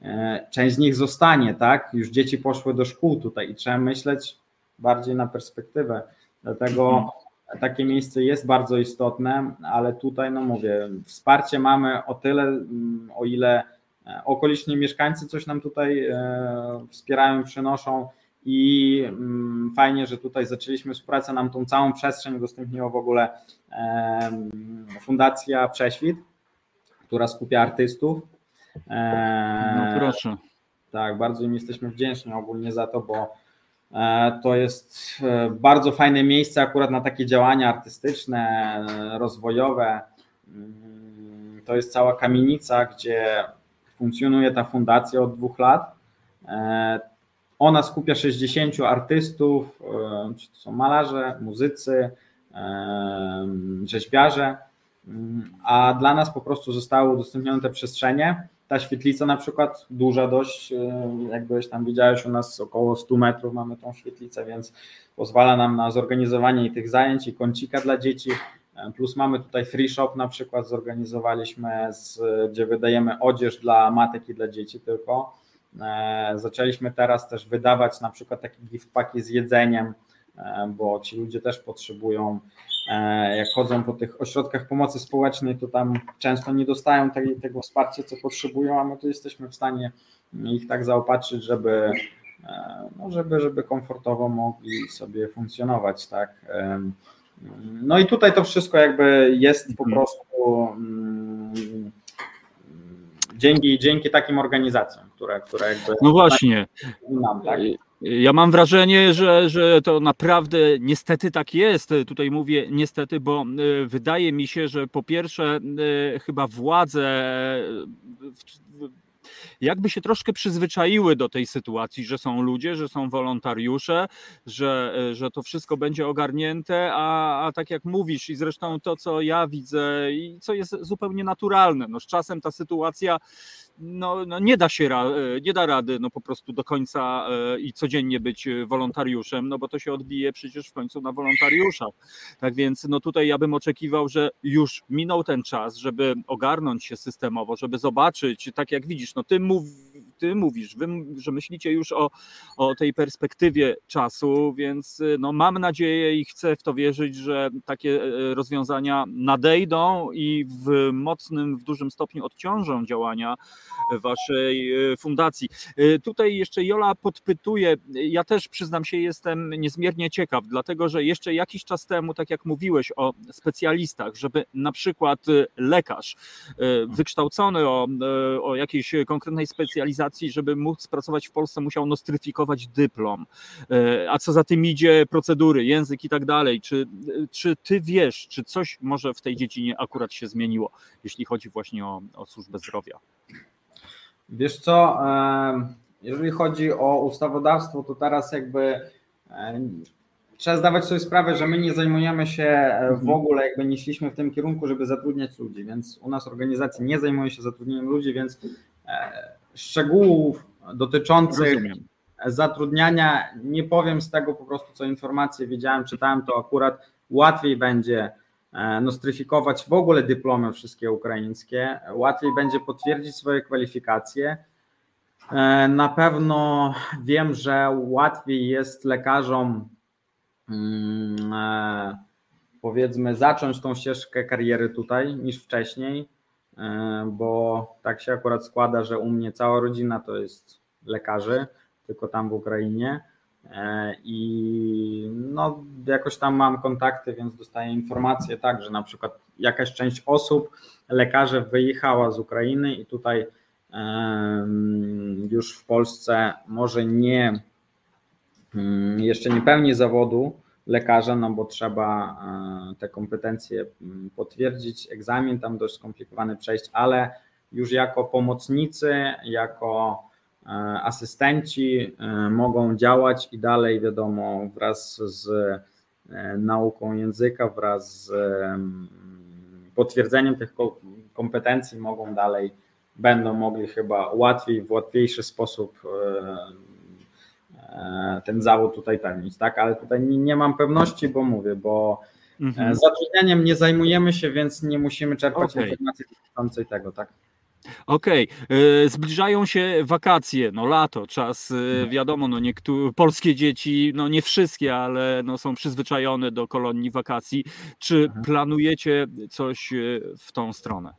E, część z nich zostanie, tak? Już dzieci poszły do szkół tutaj i trzeba myśleć bardziej na perspektywę. Dlatego takie miejsce jest bardzo istotne, ale tutaj, no mówię, wsparcie mamy o tyle, mm, o ile e, okoliczni mieszkańcy coś nam tutaj e, wspierają przynoszą. I mm, fajnie, że tutaj zaczęliśmy współpracę, nam tą całą przestrzeń udostępniła w ogóle Fundacja Prześwit, która skupia artystów no eee, proszę. Tak, bardzo im jesteśmy wdzięczni ogólnie za to, bo e, to jest e, bardzo fajne miejsce akurat na takie działania artystyczne, rozwojowe. Mm, to jest cała kamienica, gdzie funkcjonuje ta fundacja od dwóch lat. E, ona skupia 60 artystów, czy to są malarze, muzycy, rzeźbiarze, mm, a dla nas po prostu zostały udostępnione te przestrzenie ta świetlica na przykład duża dość, e, jakbyś tam widziałeś u nas około 100 metrów mamy tą świetlicę, więc pozwala nam na zorganizowanie tych zajęć i kącika dla dzieci, e, plus mamy tutaj free shop na przykład zorganizowaliśmy, z, gdzie wydajemy odzież dla matek i dla dzieci tylko. E, zaczęliśmy teraz też wydawać na przykład takie gift paki z jedzeniem, bo ci ludzie też potrzebują E, jak chodzą po tych ośrodkach pomocy społecznej, to tam często nie dostają tego wsparcia, co potrzebują, a my tu jesteśmy w stanie ich tak zaopatrzyć, żeby, e, no żeby, żeby komfortowo mogli sobie funkcjonować, tak. No i tutaj to wszystko jakby jest po mhm. prostu mm, dzięki, dzięki takim organizacjom, które, które jakby. No właśnie. Nam, tak? Ja mam wrażenie, że, że to naprawdę niestety tak jest. Tutaj mówię niestety, bo e, wydaje mi się, że po pierwsze, e, chyba władze jakby się troszkę przyzwyczaiły do tej sytuacji, że są ludzie, że są wolontariusze, że, e, że to wszystko będzie ogarnięte, a, a tak jak mówisz, i zresztą to, co ja widzę, i co jest zupełnie naturalne, no z czasem ta sytuacja no, no nie da się, nie da rady no po prostu do końca i codziennie być wolontariuszem, no bo to się odbije przecież w końcu na wolontariuszach. Tak więc no tutaj ja bym oczekiwał, że już minął ten czas, żeby ogarnąć się systemowo, żeby zobaczyć, tak jak widzisz, no ty, mów, ty mówisz, wy, że myślicie już o, o tej perspektywie czasu, więc no mam nadzieję i chcę w to wierzyć, że takie rozwiązania nadejdą i w mocnym, w dużym stopniu odciążą działania waszej e, fundacji. E, tutaj jeszcze Jola podpytuje, ja też przyznam się, jestem niezmiernie ciekaw, dlatego że jeszcze jakiś czas temu, tak jak mówiłeś o specjalistach, żeby na przykład e, lekarz wykształcony o, o jakiejś konkretnej specjalizacji, żeby móc pracować w Polsce, musiał nostryfikować dyplom. A co za tym idzie, procedury, język i tak dalej. Czy, czy ty wiesz, czy coś może w tej dziedzinie akurat się zmieniło, jeśli chodzi właśnie o, o służbę zdrowia? Wiesz co, jeżeli chodzi o ustawodawstwo, to teraz jakby trzeba zdawać sobie sprawę, że my nie zajmujemy się e, w mhm. ogóle, jakby nie szliśmy w tym kierunku, żeby zatrudniać ludzi, więc u nas organizacje nie zajmują się zatrudnieniem ludzi, więc e, szczegółów dotyczących Rozumiem. zatrudniania nie powiem z tego po prostu, co informacje wiedziałem, czytałem, to akurat łatwiej będzie E, nostryfikować w ogóle dyplomy wszystkie ukraińskie, łatwiej będzie potwierdzić swoje kwalifikacje. E, na pewno wiem, że łatwiej jest lekarzom mm, e, powiedzmy zacząć tą ścieżkę kariery tutaj niż wcześniej, bo tak się akurat składa, że u mnie cała rodzina to jest lekarzy, tylko tam w Ukrainie. E, i no, jakoś tam mam kontakty, więc dostaję informacje tak, że na przykład jakaś część osób, lekarze wyjechała z Ukrainy i tutaj już w Polsce może nie mm, jeszcze nie pełni zawodu lekarza, no bo trzeba e, te kompetencje mm, potwierdzić, egzamin tam dość skomplikowany przejść, ale już jako pomocnicy, jako E, asystenci e, mogą działać i dalej, wiadomo, wraz z nauką języka, wraz z potwierdzeniem tych kompetencji mogą dalej, będą mogli chyba łatwiej, w łatwiejszy sposób ten zawód tutaj pełnić, tak? Ale tutaj nie, mam pewności, bo mówię, bo mhm. zatrudnieniem nie zajmujemy się, więc nie musimy czerpać okay. informacji dotyczącej tego, tak? Okej, okay. zbliżają się wakacje, no lato, czas, e, mhm. wiadomo, no niektóre polskie dzieci, no nie wszystkie, ale no są przyzwyczajone do kolonii wakacji. Czy mhm. planujecie coś e, w tą stronę?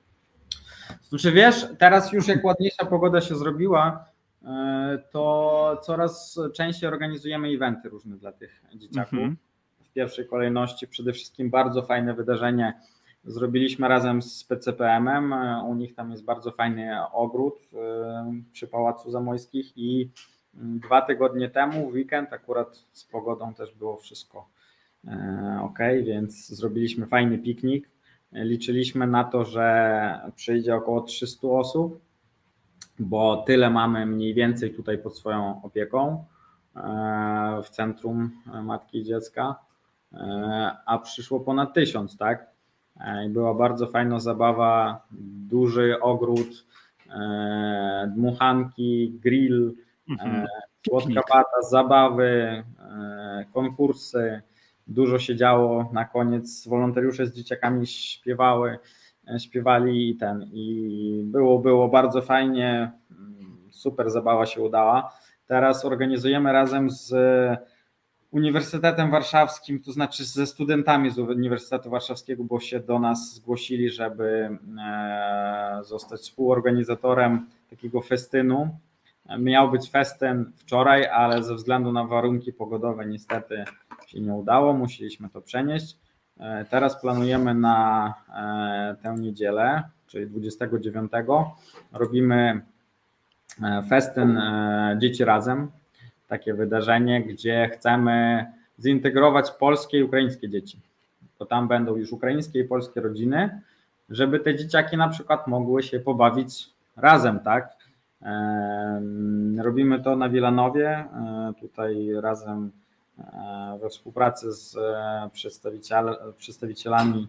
Znaczy wiesz, teraz już jak ładniejsza pogoda się zrobiła, e, to coraz częściej organizujemy eventy różne dla tych dzieciaków. Mhm. W pierwszej kolejności przede wszystkim bardzo fajne wydarzenie Zrobiliśmy razem z PCPM-em. U nich tam jest bardzo fajny ogród y, przy Pałacu Zamojskich i mm, dwa tygodnie temu, w weekend, akurat z pogodą też było wszystko y, ok, więc zrobiliśmy fajny piknik. Liczyliśmy na to, że przyjdzie około 300 osób, bo tyle mamy mniej więcej tutaj pod swoją opieką y, w centrum matki i dziecka, a przyszło ponad tysiąc, tak? E, była bardzo fajna zabawa, duży ogród, e, dmuchanki, grill, e, mhm. słodka bata, zabawy, konkursy. Dużo się działo. Na koniec wolontariusze z dzieciakami śpiewały, śpiewali i ten. I było, było bardzo fajnie. Super zabawa się udała. Teraz organizujemy razem z Uniwersytetem Warszawskim, to znaczy ze studentami z Uniwersytetu Warszawskiego, bo się do nas zgłosili, żeby e, zostać współorganizatorem takiego festynu. Miał być festyn wczoraj, ale ze względu na warunki pogodowe niestety się nie udało, musieliśmy to przenieść. E, teraz planujemy na e, tę niedzielę, czyli 29. Robimy festyn Dzieci Razem, takie wydarzenie, gdzie chcemy zintegrować polskie i ukraińskie dzieci. To tam będą już ukraińskie i polskie rodziny, żeby te dzieciaki na przykład mogły się pobawić razem, tak? Robimy to na Wilanowie, e, tutaj razem e, we współpracy z e, przedstawicielami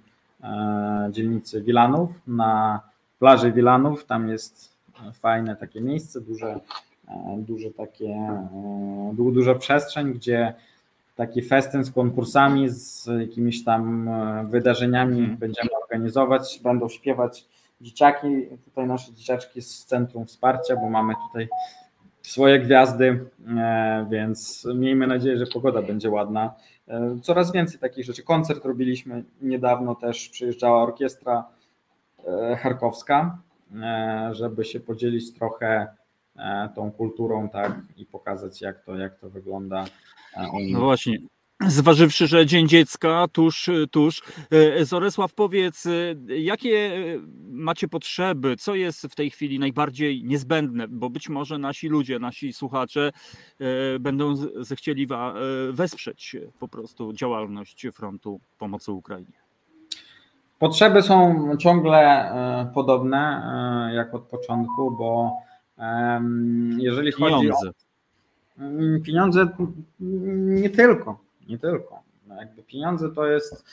dzielnicy Wilanów na plaży Wilanów. Tam jest fajne takie miejsce, duże, duże takie, duża przestrzeń, gdzie taki festyn z konkursami, z jakimiś tam wydarzeniami hmm. będziemy organizować, będą śpiewać dzieciaki, tutaj nasze dzieciaczki z Centrum Wsparcia, bo mamy tutaj swoje gwiazdy, e, więc miejmy nadzieję, że pogoda będzie ładna. E, coraz więcej takich rzeczy. Koncert robiliśmy niedawno też, przyjeżdżała orkiestra e, charkowska, żeby się podzielić trochę tą kulturą, tak, i pokazać jak to, jak to wygląda. No właśnie, Zważywszy, że Dzień Dziecka tuż, tuż. E, Zoresław, powiedz, e, jakie e, macie potrzeby, co jest w tej chwili najbardziej niezbędne, bo być może nasi ludzie, nasi słuchacze będą zechcieli wesprzeć po prostu działalność frontu pomocy Ukrainie. Potrzeby są ciągle podobne jak od początku, bo jeżeli chodzi pieniądze. o mm, pieniądze, nie tylko nie tylko. No jakby pieniądze to jest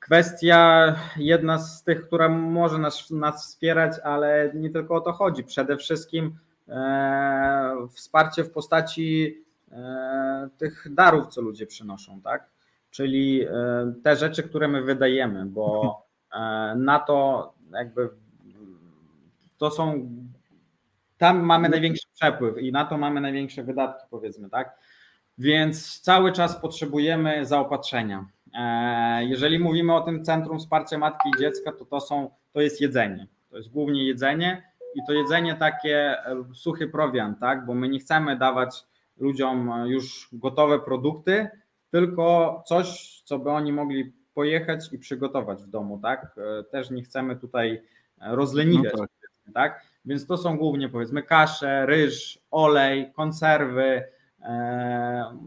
kwestia jedna z tych, która może nas, nas wspierać, ale nie tylko o to chodzi. Przede wszystkim e, wsparcie w postaci e, tych darów, co ludzie przynoszą, tak? Czyli e, te rzeczy, które my wydajemy, bo e, na to jakby to są tam mamy największy przepływ i na to mamy największe wydatki, powiedzmy, tak? Więc cały czas potrzebujemy zaopatrzenia. E, jeżeli mówimy o tym Centrum Wsparcia Matki i Dziecka, to to, są, to jest jedzenie. To jest głównie jedzenie i to jedzenie takie e, suchy prowiant, tak? bo my nie chcemy dawać ludziom już gotowe produkty, tylko coś, co by oni mogli pojechać i przygotować w domu, tak? E, też nie chcemy tutaj rozleniwiać, no tak. tak? Więc to są głównie powiedzmy kasze, ryż, olej, konserwy,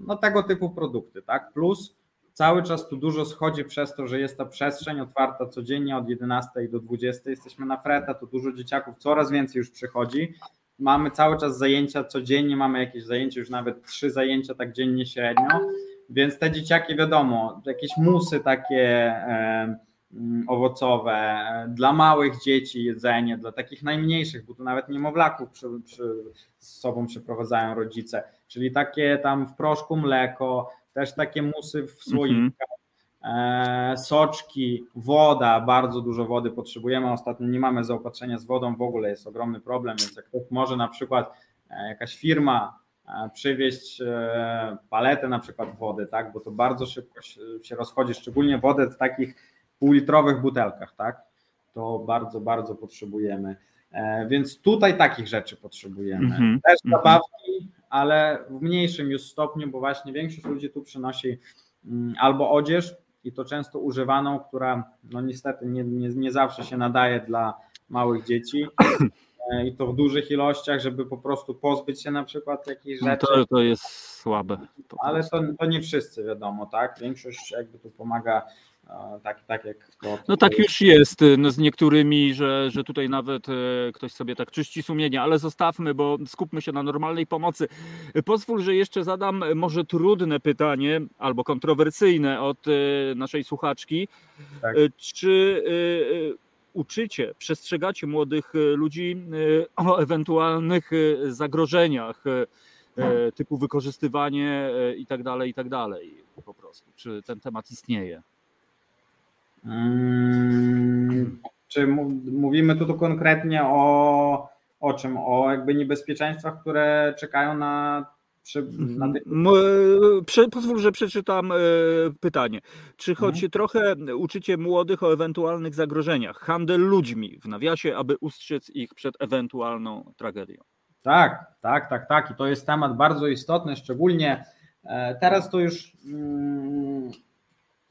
no tego typu produkty, tak? Plus cały czas tu dużo schodzi przez to, że jest ta przestrzeń otwarta codziennie od 11 do 20. Jesteśmy na freta, to dużo dzieciaków, coraz więcej już przychodzi. Mamy cały czas zajęcia codziennie, mamy jakieś zajęcia, już nawet trzy zajęcia tak dziennie średnio, więc te dzieciaki wiadomo, jakieś musy takie e, owocowe, dla małych dzieci jedzenie, dla takich najmniejszych, bo tu nawet niemowlaków przy, przy, z sobą przyprowadzają rodzice czyli takie tam w proszku mleko, też takie musy w słoikach, mm-hmm. soczki, woda, bardzo dużo wody potrzebujemy. Ostatnio nie mamy zaopatrzenia z wodą, w ogóle jest ogromny problem, więc jak ktoś może na przykład e, jakaś firma e, przywieźć paletę na przykład wody, tak, bo to bardzo szybko się rozchodzi, szczególnie wodę w takich półlitrowych butelkach, tak, to bardzo, bardzo potrzebujemy. Więc tutaj takich rzeczy potrzebujemy. Mm-hmm. Też mhm. zabawki, ale w mniejszym już stopniu, bo właśnie większość ludzi tu przynosi mm, albo odzież i to często używaną, która no niestety nie, nie, nie zawsze się nadaje dla małych dzieci e, i to w dużych ilościach, żeby po prostu pozbyć się na przykład jakichś no rzeczy. To, to jest słabe. Ale to, to nie wszyscy wiadomo, tak? Większość jakby tu pomaga tak, tak jak to, No tak już jest y, no z niektórymi, że, że tutaj nawet y, ktoś sobie tak czyści sumienie, ale zostawmy, bo skupmy się na normalnej pomocy. Pozwól, że jeszcze zadam może trudne pytanie albo kontrowersyjne od y, naszej słuchaczki. Tak. Czy uczycie, przestrzegacie młodych ludzi o ewentualnych zagrożeniach typu wykorzystywanie i tak dalej, i tak dalej po prostu? Czy ten temat istnieje? Hmm, czy mówimy tu konkretnie o, o czym? O jakby niebezpieczeństwach, które czekają na przy, na. Pozwól, że przeczytam e, pytanie. Czy choć mhm. trochę uczycie młodych o ewentualnych zagrożeniach, handel ludźmi w nawiasie, aby ustrzec ich przed ewentualną tragedią? Tak, tak, tak, tak. I to jest temat bardzo istotny, szczególnie e, teraz to już mm,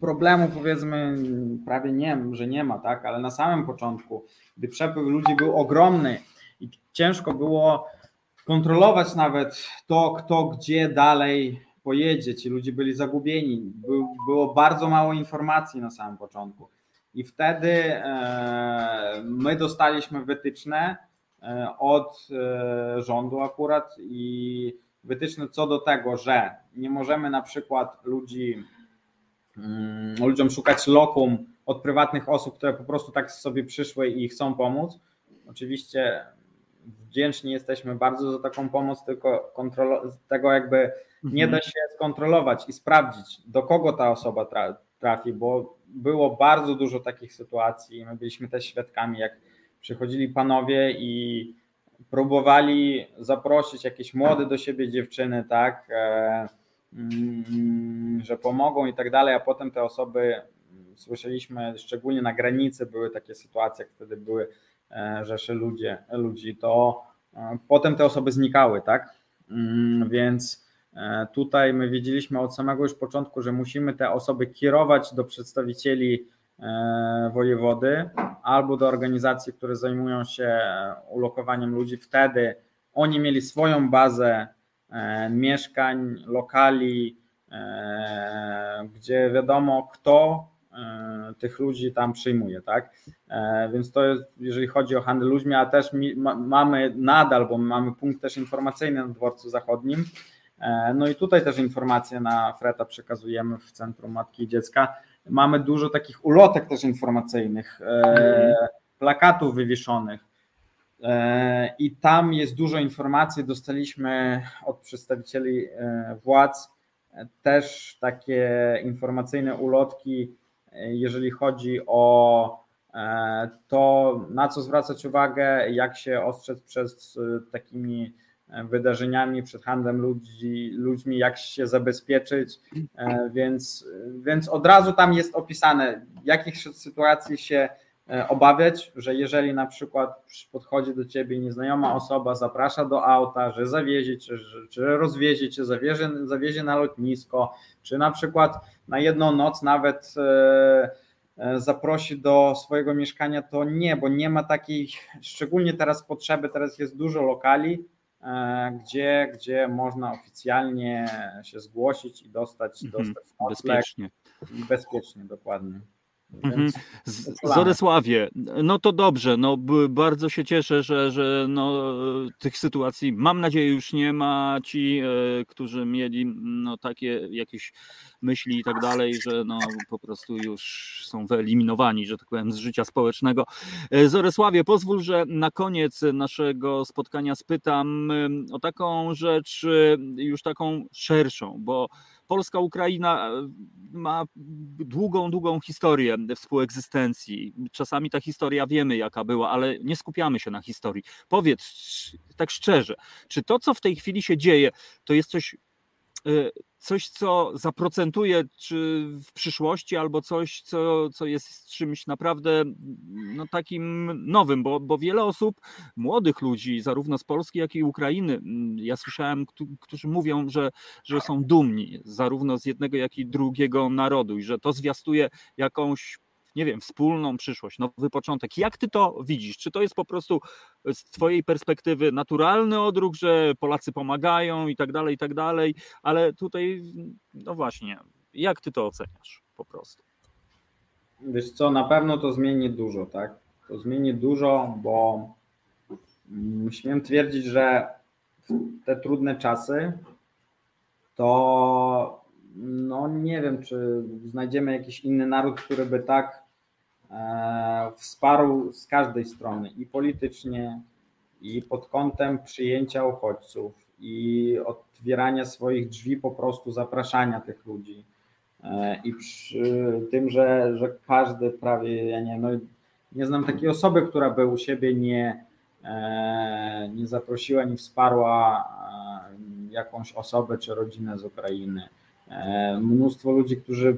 problemu powiedzmy prawie nie, że nie ma, tak, ale na samym początku, gdy przepływ ludzi był ogromny i ciężko było kontrolować nawet to, kto gdzie dalej pojedzie, ci ludzie byli zagubieni, Był, było bardzo mało informacji na samym początku. I wtedy e, my dostaliśmy wytyczne e, od e, rządu akurat i wytyczne co do tego, że nie możemy na przykład ludzi ludziom szukać lokum od prywatnych osób, które po prostu tak sobie przyszły i chcą pomóc. Oczywiście wdzięczni jesteśmy bardzo za taką pomoc, tylko kontrolo- tego jakby nie da Mhm. się skontrolować i sprawdzić, do kogo ta osoba tra- trafi, bo było bardzo dużo takich sytuacji. My byliśmy też świadkami, jak przychodzili panowie i próbowali zaprosić jakieś młode do siebie dziewczyny, tak, e, mm, że pomogą i tak dalej, a potem te osoby, mm, słyszeliśmy, szczególnie na granicy były takie sytuacje, jak wtedy były e, rzesze ludzie, ludzi, to e, potem te osoby znikały, tak, Mm, więc e, tutaj my wiedzieliśmy od samego już początku, że musimy te osoby kierować do przedstawicieli wojewody albo do organizacji, które zajmują się ulokowaniem ludzi. Wtedy oni mieli swoją bazę mieszkań, lokali, e, gdzie wiadomo, kto e, tych ludzi tam przyjmuje, tak? E, Więc to jest, jeżeli chodzi o handel ludźmi, a też mi, ma, mamy nadal, bo mamy punkt też informacyjny na dworcu zachodnim. E, No i tutaj też informacje na Freta przekazujemy w Centrum Matki i Dziecka. Mamy dużo takich ulotek też informacyjnych, e, plakatów wywieszonych. E, I tam jest dużo informacji. Dostaliśmy od przedstawicieli e, władz e, też takie informacyjne ulotki, jeżeli chodzi o to, na co zwracać uwagę, jak się ostrzec przed takimi wydarzeniami, przed handlem ludzi, ludźmi, jak się zabezpieczyć, więc, więc od razu tam jest opisane, jakich sytuacji się obawiać, że jeżeli na przykład podchodzi do ciebie nieznajoma osoba, zaprasza do auta, że zawiezie cię, że, czy rozwiezie cię, zawiezie, zawiezie na lotnisko, czy na przykład na jedną noc nawet e, e, zaprosi do swojego mieszkania, to nie, bo nie ma takiej, szczególnie teraz potrzeby, teraz jest dużo lokali, e, gdzie, gdzie można oficjalnie się zgłosić i dostać, Mhm, dostać nocleg Bezpiecznie. bezpiecznie, dokładnie. Mhm. Zorysławie, no to dobrze, no bardzo się cieszę, że, że no, tych sytuacji mam nadzieję już nie ma. Ci, e, którzy mieli no, takie jakieś myśli i tak dalej, że no, po prostu już są wyeliminowani, że tak powiem, z życia społecznego. E, Zorysławie, pozwól, że na koniec naszego spotkania spytam o taką rzecz e, już taką szerszą, bo Polska, Ukraina e, ma długą, długą historię współegzystencji. Czasami ta historia wiemy, jaka była, ale nie skupiamy się na historii. Powiedz tak szczerze, czy to, co w tej chwili się dzieje, to jest coś, e, coś co zaprocentuje czy w przyszłości, albo coś, co, co jest czymś naprawdę no, takim nowym, bo, bo wiele osób, młodych ludzi, zarówno z Polski, jak i Ukrainy, mm, ja słyszałem, któ- którzy mówią, że, że są dumni zarówno z jednego, jak i drugiego narodu i że to zwiastuje jakąś nie wiem, wspólną przyszłość, nowy początek. Jak ty to widzisz? Czy to jest po prostu z twojej perspektywy naturalny odruch, że Polacy pomagają i tak dalej, i tak dalej, ale tutaj, no właśnie, jak ty to oceniasz po prostu? Wiesz co, na pewno to zmieni dużo, tak? To zmieni dużo, bo mm, śmiem twierdzić, że te trudne czasy to no nie wiem, czy znajdziemy jakiś inny naród, który by tak e, wsparł z każdej strony i politycznie, i pod kątem przyjęcia uchodźców, i otwierania swoich drzwi, po prostu zapraszania tych ludzi. E, I przy tym, że, że każdy prawie, ja nie, no, nie znam takiej osoby, która by u siebie nie, e, nie zaprosiła, nie wsparła e, jakąś osobę czy rodzinę z Ukrainy. E, Mnóstwo ludzi, którzy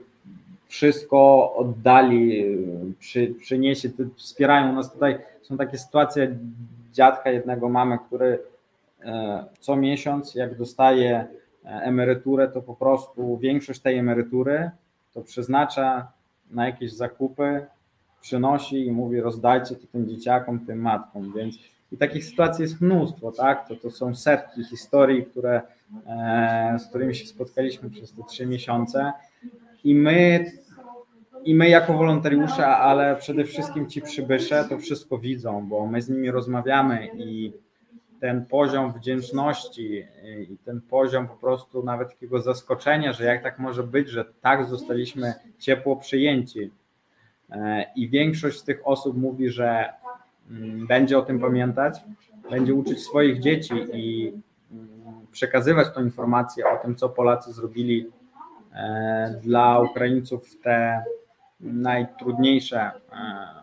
wszystko oddali, przy, przyniesie, wspierają nas tutaj. Są takie sytuacje dziadka jednego mamy, który e, co miesiąc, jak dostaje e, emeryturę, to po prostu większość tej emerytury to przeznacza na jakieś zakupy, przynosi i mówi rozdajcie to tym dzieciakom, tym matkom, więc i takich sytuacji jest mnóstwo, tak? To, to są setki historii, które, e, z którymi się spotkaliśmy przez te trzy miesiące i my, i my jako wolontariusze, ale przede wszystkim ci przybysze to wszystko widzą, bo my z nimi rozmawiamy i ten poziom wdzięczności i ten poziom po prostu nawet takiego zaskoczenia, że jak tak może być, że tak zostaliśmy ciepło przyjęci. E, I większość z tych osób mówi, że mm, będzie o tym pamiętać, będzie uczyć swoich dzieci i mm, przekazywać tą informację o tym, co Polacy zrobili dla Ukraińców te najtrudniejsze e,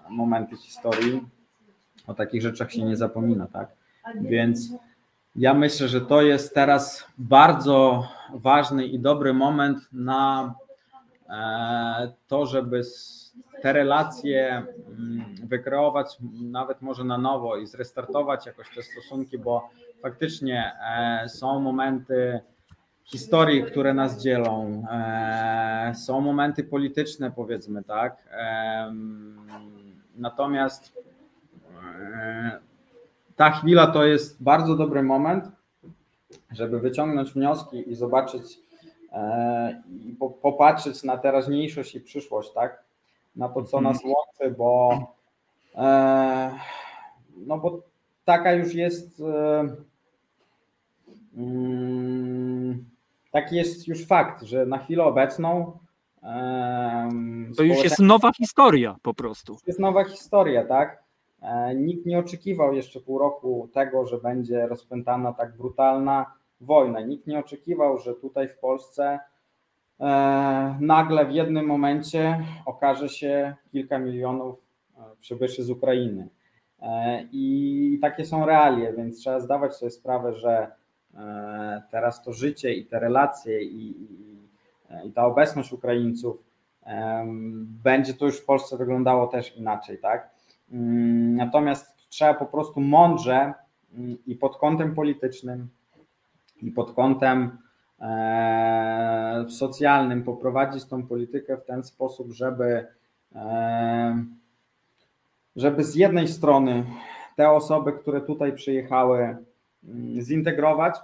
momenty historii. O takich rzeczach się nie zapomina, tak? Więc ja myślę, że to jest teraz bardzo ważny i dobry moment na e, to, żeby te relacje mm, wykreować nawet może na nowo i zrestartować jakoś te stosunki, bo faktycznie e, są momenty historii, które nas dzielą, e, są momenty polityczne, powiedzmy tak. Natomiast ta chwila to jest bardzo dobry moment, żeby wyciągnąć wnioski i zobaczyć e, i popatrzeć na teraźniejszość i przyszłość, tak? Na to, co nas mhm. łączy, bo e, no bo taka już jest e, mm, taki jest już fakt, że na chwilę obecną to już jest nowa historia po prostu. Jest nowa historia, tak? E, nikt nie oczekiwał jeszcze pół roku tego, że będzie rozpętana tak brutalna wojna. Nikt nie oczekiwał, że tutaj w Polsce e, nagle w jednym momencie okaże się kilka milionów e, przybyszy z Ukrainy. I takie są realia, więc trzeba zdawać sobie sprawę, że teraz to życie i te relacje i, i, i ta obecność Ukraińców będzie to już w Polsce wyglądało też inaczej, tak? Mm, natomiast trzeba po prostu mądrze mm, i pod kątem politycznym, i pod kątem e, socjalnym poprowadzić tą politykę w ten sposób, żeby, e, żeby z jednej strony te osoby, które tutaj przyjechały, zintegrować,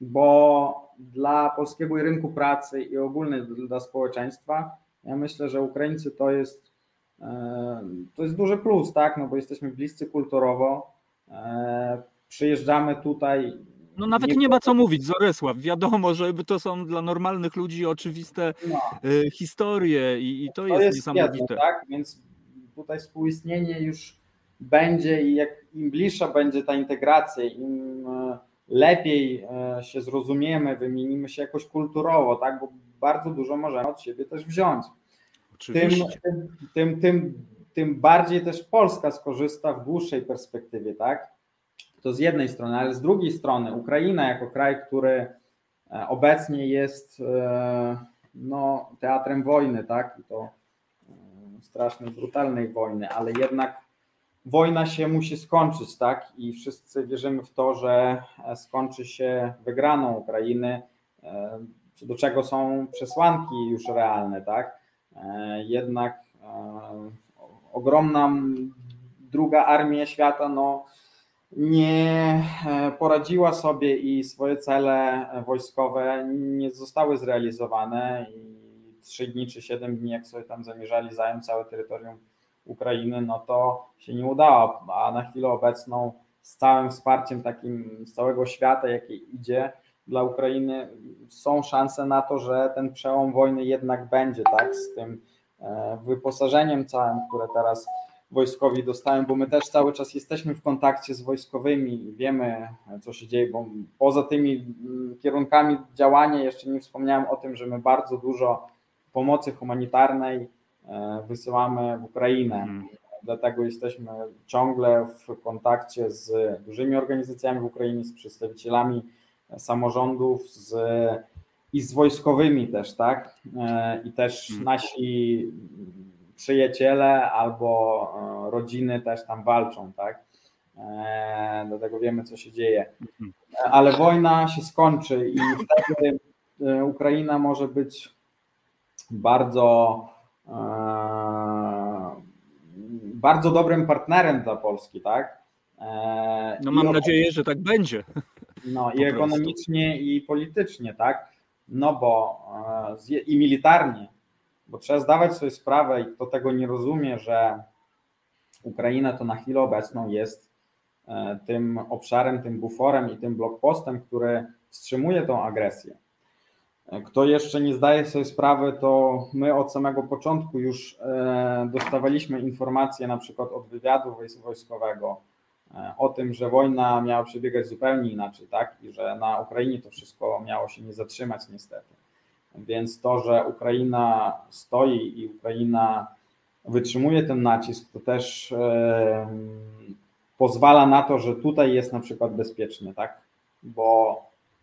bo dla polskiego rynku pracy i ogólnie dla społeczeństwa, ja myślę, że Ukraińcy to jest E, to jest duży plus, tak? No bo jesteśmy bliscy kulturowo. E, przyjeżdżamy tutaj. No nawet nie, nie ma co mówić, Zorysław. Wiadomo, że to są dla normalnych ludzi oczywiste no. E, historie i, i to, to, jest, jest niesamowite. tak? Więc tutaj współistnienie już będzie i jak im bliższa będzie ta integracja, im lepiej się zrozumiemy, wymienimy się jakoś kulturowo, tak? Bo bardzo dużo możemy od siebie też wziąć tym, tym, tym, tym bardziej też Polska skorzysta w dłuższej perspektywie, tak? To z jednej strony, ale z drugiej strony Ukraina jako kraj, który e, obecnie jest e, no, teatrem wojny, tak? I to e, strasznej, brutalnej wojny, ale jednak wojna się musi skończyć, tak? I wszyscy wierzymy w to, że skończy się wygraną Ukrainy, do czego są przesłanki już realne, tak? E, jednak e, ogromna druga armia świata no, nie e, poradziła sobie i swoje cele wojskowe nie zostały zrealizowane i trzy dni czy siedem dni, jak sobie tam zamierzali zająć całe terytorium Ukrainy, no to się nie udało, a na chwilę obecną z całym wsparciem takim z całego świata, jakie idzie, dla Ukrainy są szanse na to, że ten przełom wojny jednak będzie, tak, z tym e, wyposażeniem całym, które teraz wojskowi dostają, bo my też cały czas jesteśmy w kontakcie z wojskowymi i wiemy, co się dzieje, bo poza tymi mm, kierunkami działania jeszcze nie wspomniałem o tym, że my bardzo dużo pomocy humanitarnej wysyłamy w Ukrainę. Hmm. Dlatego jesteśmy ciągle w kontakcie z dużymi organizacjami w Ukrainie, z przedstawicielami samorządów z, i z wojskowymi też, tak? E, I też hmm. nasi przyjaciele albo e, rodziny też tam walczą, tak? E, dlatego wiemy, co się dzieje. Hmm. Ale wojna się skończy i wtedy Ukraina może być bardzo bardzo dobrym partnerem dla Polski, tak? No mam nadzieję, że tak będzie. No i ekonomicznie i politycznie, tak? No bo e, i militarnie, bo trzeba zdawać sobie sprawę i kto tego nie rozumie, że Ukraina to na chwilę obecną jest tym obszarem, tym buforem i tym blokpostem, który wstrzymuje tą agresję. Kto jeszcze nie zdaje sobie sprawy, to my od samego początku już dostawaliśmy informacje na przykład od wywiadu wojskowego o tym, że wojna miała przebiegać zupełnie inaczej, tak? I że na Ukrainie to wszystko miało się nie zatrzymać niestety. Więc to, że Ukraina stoi i Ukraina wytrzymuje ten nacisk, to też pozwala na to, że tutaj jest na przykład bezpiecznie, tak? Bo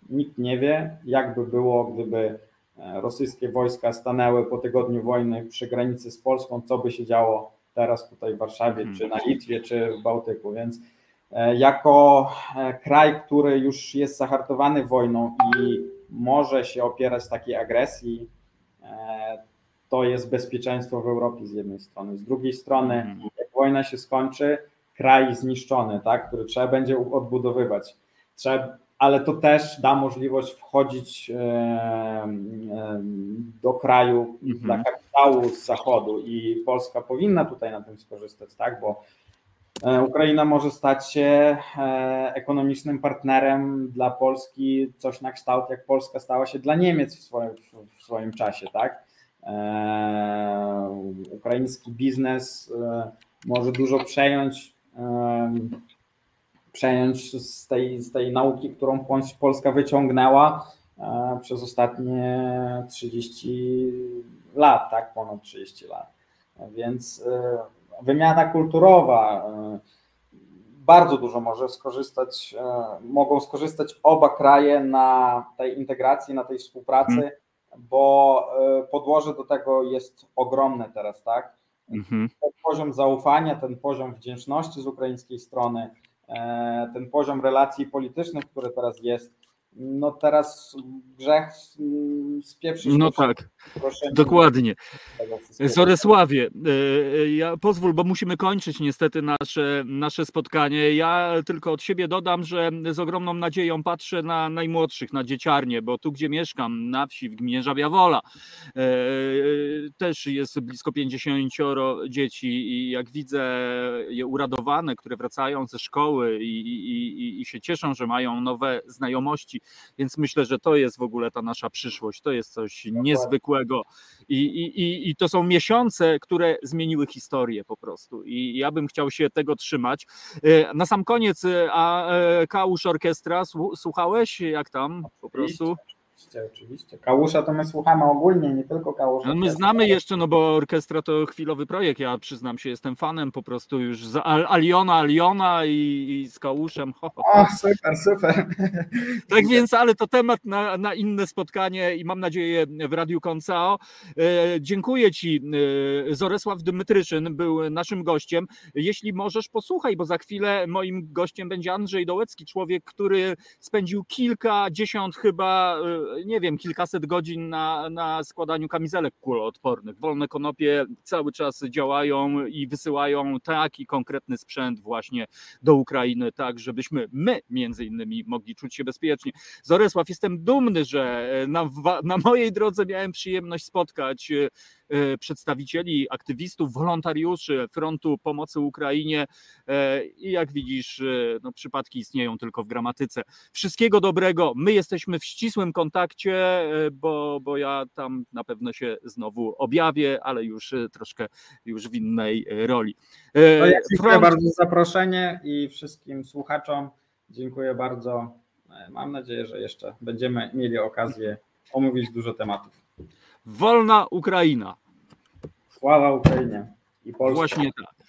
nikt nie wie, jakby było, gdyby e, rosyjskie wojska stanęły po tygodniu wojny przy granicy z Polską, co by się działo teraz tutaj w Warszawie, czy na Litwie, czy w Bałtyku. Więc e, jako e, kraj, który już jest zahartowany wojną i może się opierać takiej agresji, to jest bezpieczeństwo w Europie z jednej strony. Z drugiej strony, mhm. jak wojna się skończy, kraj zniszczony, tak, który trzeba będzie odbudowywać. Trzeba, ale to też da możliwość wchodzić do kraju mhm. dla kapitału z zachodu i Polska powinna tutaj na tym skorzystać, tak, bo e, Ukraina może stać się e, ekonomicznym partnerem dla Polski, coś na kształt jak Polska stała się dla Niemiec w swoim, w swoim czasie, tak? E, ukraiński biznes może dużo przejąć przejąć z tej, z tej nauki, którą Polska wyciągnęła e, przez ostatnie 30 lat, tak, ponad 30 lat. Więc e, wymiana kulturowa, e, bardzo dużo może skorzystać, mogą skorzystać oba kraje na tej integracji, na tej współpracy, hmm. bo podłoże do tego jest ogromne teraz, tak? Mhm. Ten poziom zaufania, ten poziom wdzięczności z ukraińskiej strony, ten poziom relacji politycznych, który teraz jest, no teraz grzech spieprzyć. No tak, dokładnie. Zorysławie, e, e, ja pozwól, bo musimy kończyć niestety nasze, nasze spotkanie. Ja tylko od siebie dodam, że z ogromną nadzieją patrzę na najmłodszych, na dzieciarnie, bo tu, gdzie mieszkam, na wsi, w gminie Żabia Wola, e, też jest blisko 50 dzieci i jak widzę je uradowane, które wracają ze szkoły i, i, i, i się cieszą, że mają nowe znajomości, więc myślę, że to jest w ogóle ta nasza przyszłość. To jest coś niezwykłego i, i, i to są miesiące, które zmieniły historię po prostu. I ja bym chciał się tego trzymać. E, na sam koniec, e, a e, Kałusz Orkiestra, słuchałeś jak tam po prostu? Oczywiście, oczywiście. Kałusza to my słuchamy ogólnie, nie tylko Kałusza. No my znamy jeszcze, no bo orkiestra to chwilowy projekt. Ja przyznam się, jestem fanem po prostu już z Aliona, Aliona i, i z Kałuszem. Ho, ho, ho. O, super, super. Tak więc, ale to temat na, na inne spotkanie i mam nadzieję w Radiu Koncao. E, dziękuję Ci. E, Zoresław Dymytryszyn był naszym gościem. Jeśli możesz, posłuchaj, bo za chwilę moim gościem będzie Andrzej Dołecki, człowiek, który spędził kilkadziesiąt chyba e, nie wiem, kilkaset godzin na, na składaniu kamizelek kuloodpornych. Wolne konopie cały czas działają i wysyłają taki konkretny sprzęt właśnie do Ukrainy, tak żebyśmy my między innymi mogli czuć się bezpiecznie. Zoresław, jestem dumny, że na, na mojej drodze miałem przyjemność spotkać przedstawicieli, aktywistów, wolontariuszy Frontu Pomocy Ukrainie e, i jak widzisz, e, no, przypadki istnieją tylko w gramatyce. Wszystkiego dobrego. My jesteśmy w ścisłym kontakcie, bo, bo ja tam na pewno się znowu objawię, ale już troszkę już w innej roli. No ja dziękuję Front... bardzo za zaproszenie i wszystkim słuchaczom dziękuję bardzo. Mam nadzieję, że jeszcze będziemy mieli okazję omówić dużo tematów. Wolna Ukraina. Sława Ukrainie i Polsce. Właśnie tak.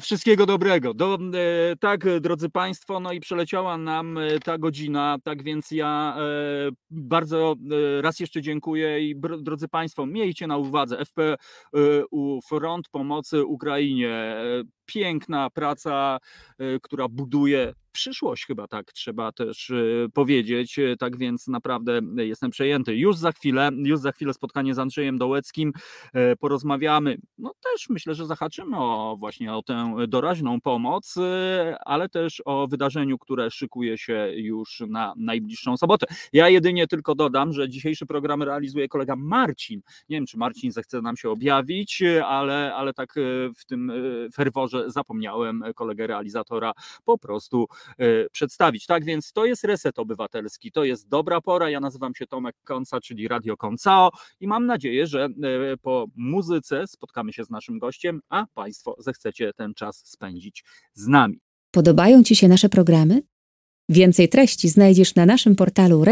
Wszystkiego dobrego. Do, e, tak, drodzy Państwo, no i przeleciała nam e, ta godzina, tak więc ja e, bardzo raz jeszcze dziękuję i drodzy Państwo, miejcie na uwadze FPU Front Pomocy Ukrainie. E, piękna praca, która buduje przyszłość chyba tak trzeba też y, powiedzieć. Y, tak więc naprawdę jestem przejęty. Już za chwilę, już za chwilę spotkanie z Andrzejem Dołeckim porozmawiamy. No też myślę, że zahaczymy o właśnie o tę doraźną pomoc, ale też o wydarzeniu, które szykuje się już na najbliższą sobotę. Ja jedynie tylko dodam, że dzisiejszy program realizuje kolega Marcin. Nie wiem, czy Marcin zechce nam się objawić, ale, ale tak w tym ferworze zapomniałem kolegę realizatora po prostu przedstawić. Tak więc to jest Reset Obywatelski, to jest dobra pora. Ja nazywam się Tomek Konca, czyli Radio Koncao i mam nadzieję, że po muzyce spotkamy się z naszym gościem, a Państwo zechcecie ten czas spędzić z nami. Podobają Ci się nasze programy? Więcej treści znajdziesz na naszym portalu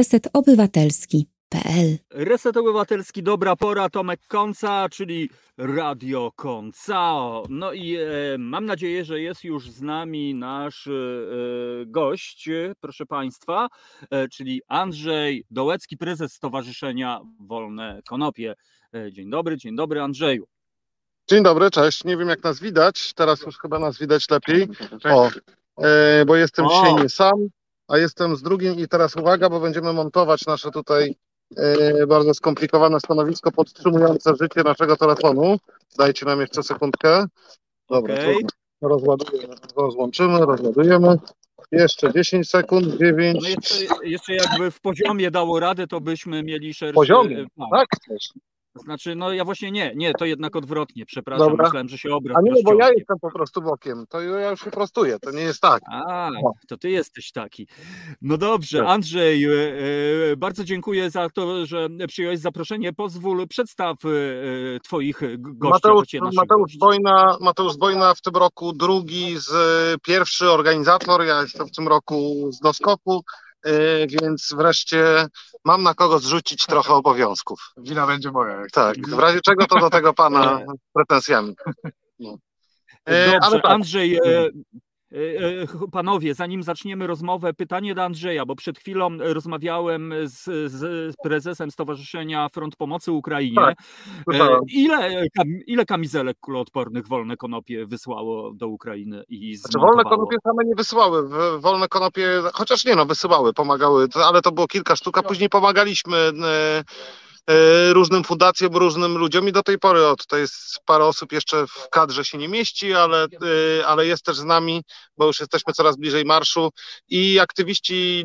resetobywatelski.pl. Reset Obywatelski, dobra pora, Tomek Konca, czyli Radio Koncao. No i e, mam nadzieję, że jest już z nami nasz e, gość, proszę Państwa, e, czyli Andrzej Dołecki, prezes Stowarzyszenia Wolne Konopie. E, dzień dobry, dzień dobry Andrzeju. Dzień dobry, cześć. Nie wiem jak nas widać, teraz już chyba nas widać lepiej. O, e, bo jestem O. dzisiaj nie sam, a jestem z drugim i teraz uwaga, bo będziemy montować nasze tutaj bardzo skomplikowane stanowisko podtrzymujące życie naszego telefonu. Dajcie nam jeszcze sekundkę. Dobra, to rozładujemy, rozłączymy, rozładujemy. Jeszcze 10 sekund, 9. No jeszcze, jeszcze jakby w poziomie dało radę, to byśmy mieli szerszy... Poziomie, e. Tak, chcesz. Znaczy, no ja właśnie nie, nie, to jednak odwrotnie, przepraszam, Dobra. myślałem, że się obraz A nie, bo ja jestem po prostu bokiem, to ja już się prostuję, to nie jest tak. A, O. to ty jesteś taki. No dobrze, Tak. Andrzej, e, e, bardzo dziękuję za to, że przyjąłeś zaproszenie. Pozwól, przedstaw e, twoich gości. Mateusz, Mateusz, gości. Bojna, Mateusz Bojna w tym roku drugi z pierwszy organizator, ja jestem w tym roku z doskoku, więc wreszcie mam na kogo zrzucić trochę obowiązków. Wina będzie moja. Jak Tak, w razie czego to do tego pana z pretensjami. No. E, Dobrze, ale tak, Andrzej, e, e, e, panowie, zanim zaczniemy rozmowę, pytanie do Andrzeja, bo przed chwilą e, rozmawiałem z, z prezesem Stowarzyszenia Front Pomocy Ukrainie. Tak, E, ile, ile kamizelek kuloodpornych Wolne Konopie wysłało do Ukrainy i Znaczy wolne konopie same nie wysyłały, wolne konopie, chociaż nie no, wysyłały, pomagały, ale to było kilka sztuk, a później pomagaliśmy e, e, różnym fundacjom, różnym ludziom i do tej pory od, to jest parę osób jeszcze w kadrze się nie mieści, ale, e, ale jest też z nami, bo już jesteśmy coraz bliżej marszu i aktywiści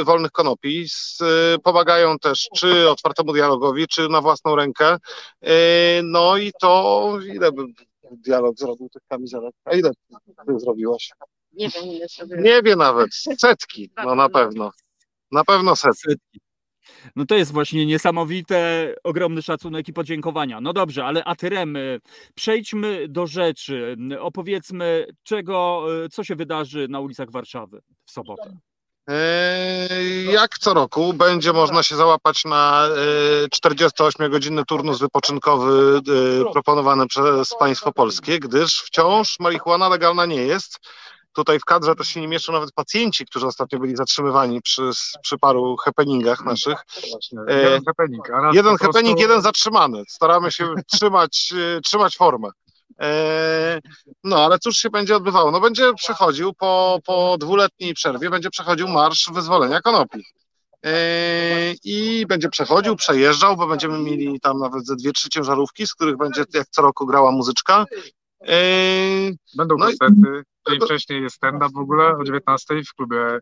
e, wolnych konopi e, pomagają też czy otwartemu dialogowi, czy na własną rękę. E, no i to ile by dialog zrobił tych kamizelek? A ile ty zrobiłaś? Nie wiem, ile sobie. Nie wie nawet. Setki, no na pewno. Na pewno setki. No to jest właśnie niesamowite, ogromny szacunek i podziękowania. No dobrze, ale Atyrem, y, przejdźmy do rzeczy. Y, Opowiedzmy, czego, y, co się wydarzy na ulicach Warszawy w sobotę. Eee, Jak co roku będzie można się załapać na e, 48-godzinny turnus wypoczynkowy e, proponowany przez państwo polskie, gdyż wciąż marihuana legalna nie jest. Tutaj w kadrze też się nie mieszczą nawet pacjenci, którzy ostatnio byli zatrzymywani przy, przy paru happeningach naszych. E, jeden happening. Jeden prostu- happening, jeden zatrzymany. Staramy się trzymać, e, trzymać formę. E, No, ale cóż się będzie odbywało? No będzie przechodził po, po dwuletniej przerwie, będzie przechodził marsz wyzwolenia konopi. I będzie przechodził, przejeżdżał, bo będziemy mieli tam nawet ze dwie, trzy ciężarówki, z których będzie jak co roku grała muzyczka. E, Będą No koncerty. Dzień wcześniej jest stand-up w ogóle o 19 w klubie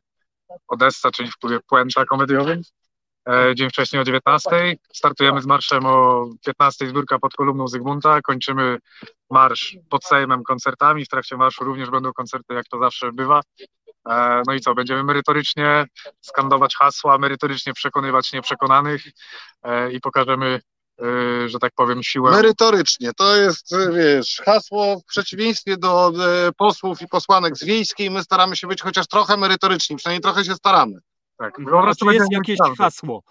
Odessa, czyli w klubie Puenta komediowym. E, Dzień wcześniej o 19. Startujemy z marszem o 15 zbiórka pod kolumną Zygmunta. Kończymy marsz pod Sejmem koncertami. W trakcie marszu również będą koncerty, jak to zawsze bywa. E, No i co, będziemy merytorycznie skandować hasła, merytorycznie przekonywać nieprzekonanych e, i pokażemy, że tak powiem, siłę. Merytorycznie, to jest, e, wiesz, hasło w przeciwieństwie do e, posłów i posłanek z wiejskiej, my staramy się być chociaż trochę merytoryczni, przynajmniej trochę się staramy. Tak, po A prostu czy jest jakieś hasło?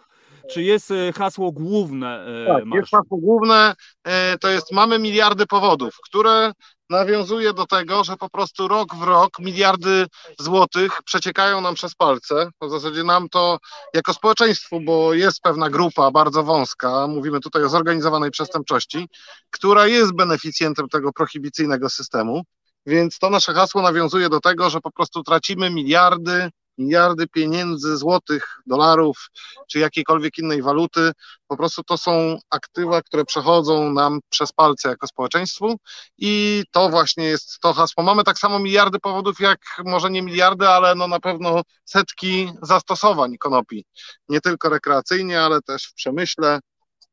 Czy jest e, hasło główne e, Tak, jest hasło główne, e, to jest mamy miliardy powodów, które nawiązuje do tego, że po prostu rok w rok miliardy złotych przeciekają nam przez palce. W zasadzie nam to jako społeczeństwu, bo jest pewna grupa bardzo wąska, mówimy tutaj o zorganizowanej przestępczości, która jest beneficjentem tego prohibicyjnego systemu. Więc to nasze hasło nawiązuje do tego, że po prostu tracimy miliardy, miliardy pieniędzy, złotych, dolarów czy jakiejkolwiek innej waluty po prostu to są aktywa, które przechodzą nam przez palce jako społeczeństwu i to właśnie jest to hasło. Mamy tak samo miliardy powodów, jak może nie miliardy, ale no na pewno setki zastosowań konopi. Nie tylko rekreacyjnie, ale też w przemyśle,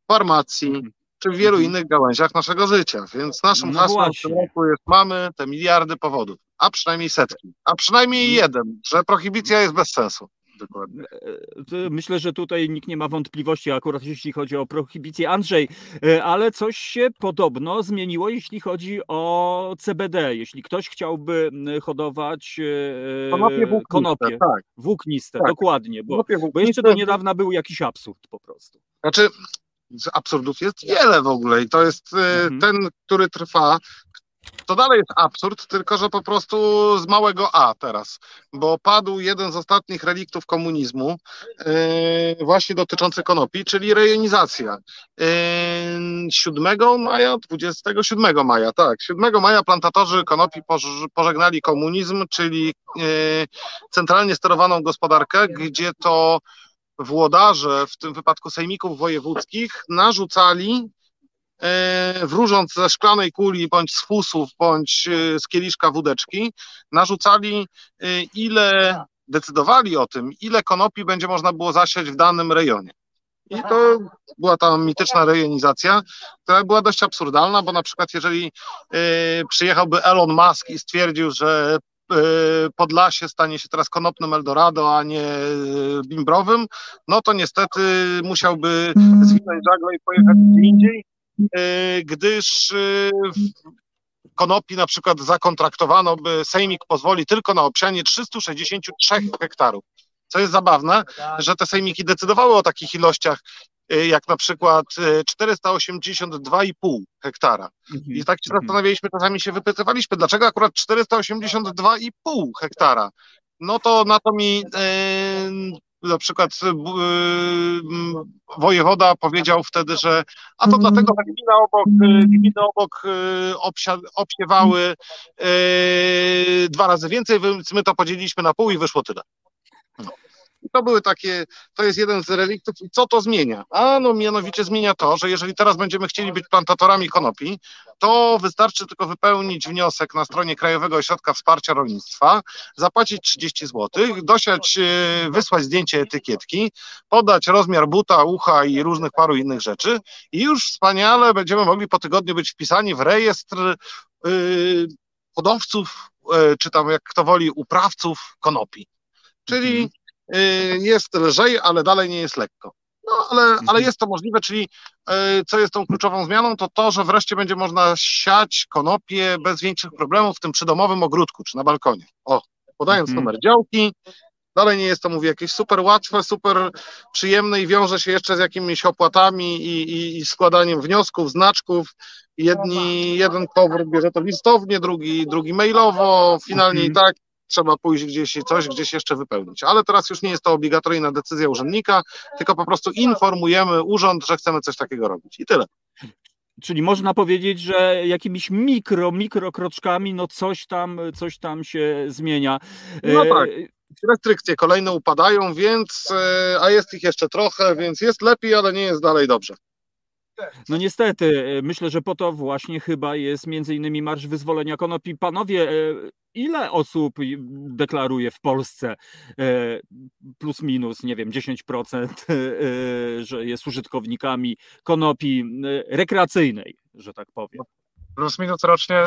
farmacji, czy w wielu Mhm. innych gałęziach naszego życia. Więc naszym No hasłem w tym roku jest mamy te miliardy powodów, a przynajmniej setki, a przynajmniej jeden, że prohibicja jest bez sensu. Dokładnie. E, to Myślę, że tutaj nikt nie ma wątpliwości, akurat jeśli chodzi o prohibicję. Andrzej, e, ale coś się podobno zmieniło, jeśli chodzi o CBD. Jeśli ktoś chciałby hodować e, Konopie włókniste, konopie tak. włókniste, Tak. dokładnie, bo, Konopie bo włókniste, jeszcze do niedawna był jakiś absurd po prostu. Znaczy, absurdów jest wiele w ogóle i to jest y, Mhm. ten, który trwa. To dalej jest absurd, tylko że po prostu z małego A teraz, bo padł jeden z ostatnich reliktów komunizmu, y, właśnie dotyczący konopi, czyli rejonizacja. Y, 7 maja, 27 maja, tak, 7 maja plantatorzy konopi poż- pożegnali komunizm, czyli y, centralnie sterowaną gospodarkę, gdzie to włodarze, w tym wypadku sejmików wojewódzkich, narzucali, e, wróżąc ze szklanej kuli, bądź z fusów, bądź e, z kieliszka wódeczki, narzucali, e, ile, decydowali o tym, ile konopi będzie można było zasiać w danym rejonie. I to była ta mityczna rejonizacja, która była dość absurdalna, bo na przykład jeżeli przyjechałby Elon Musk i stwierdził, że Podlasie stanie się teraz konopnym Eldorado, a nie e, bimbrowym, no to niestety musiałby zwinąć żagle i pojechać gdzie indziej, e, gdyż w konopi na przykład zakontraktowano, by Sejmik pozwoli tylko na obsianie 363 hektarów. Co jest zabawne, że te sejmiki decydowały o takich ilościach, jak na przykład e, 482,5 hektara. I tak się Mhm. zastanawialiśmy, czasami się wypytywaliśmy, dlaczego akurat 482,5 hektara. No to na to mi e, na przykład wojewoda powiedział wtedy, że a to dlatego, że gmina obok, gminy obok obsia, obsiewały dwa razy więcej, więc my to podzieliliśmy na pół i wyszło tyle. No. To były takie, to jest jeden z reliktów. I co to zmienia? A no mianowicie zmienia to, że jeżeli teraz będziemy chcieli być plantatorami konopi, to wystarczy tylko wypełnić wniosek na stronie Krajowego Ośrodka Wsparcia Rolnictwa, zapłacić 30 zł, dosiać, e, wysłać zdjęcie etykietki, podać rozmiar buta, ucha i różnych paru innych rzeczy i już wspaniale będziemy mogli po tygodniu być wpisani w rejestr y, hodowców, y, czy tam jak kto woli, uprawców konopi. Czyli y, jest lżej, ale dalej nie jest lekko. No, ale, ale jest to możliwe, czyli y, co jest tą kluczową zmianą, to to, że wreszcie będzie można siać konopie bez większych problemów w tym przydomowym ogródku czy na balkonie. O, podając Mhm. numer działki, dalej nie jest to, mówię, jakieś super łatwe, super przyjemne i wiąże się jeszcze z jakimiś opłatami i, i, i składaniem wniosków, znaczków. Jedni, jeden powrót bierze to listownie, drugi, drugi mailowo, finalnie i Mhm. tak trzeba pójść gdzieś i coś gdzieś jeszcze wypełnić. Ale teraz już nie jest to obligatoryjna decyzja urzędnika, tylko po prostu informujemy urząd, że chcemy coś takiego robić. I tyle. Czyli można powiedzieć, że jakimiś mikro, mikro kroczkami, no coś tam, coś tam się zmienia. No E, tak. Restrykcje kolejne upadają, więc, e, a jest ich jeszcze trochę, więc jest lepiej, ale nie jest dalej dobrze. No niestety, e, myślę, że po to właśnie chyba jest między innymi Marsz Wyzwolenia Konopi. Panowie, e, ile osób deklaruje w Polsce e, plus minus, nie wiem, 10%, e, że jest użytkownikami konopi rekreacyjnej, że tak powiem? Plus minus rocznie,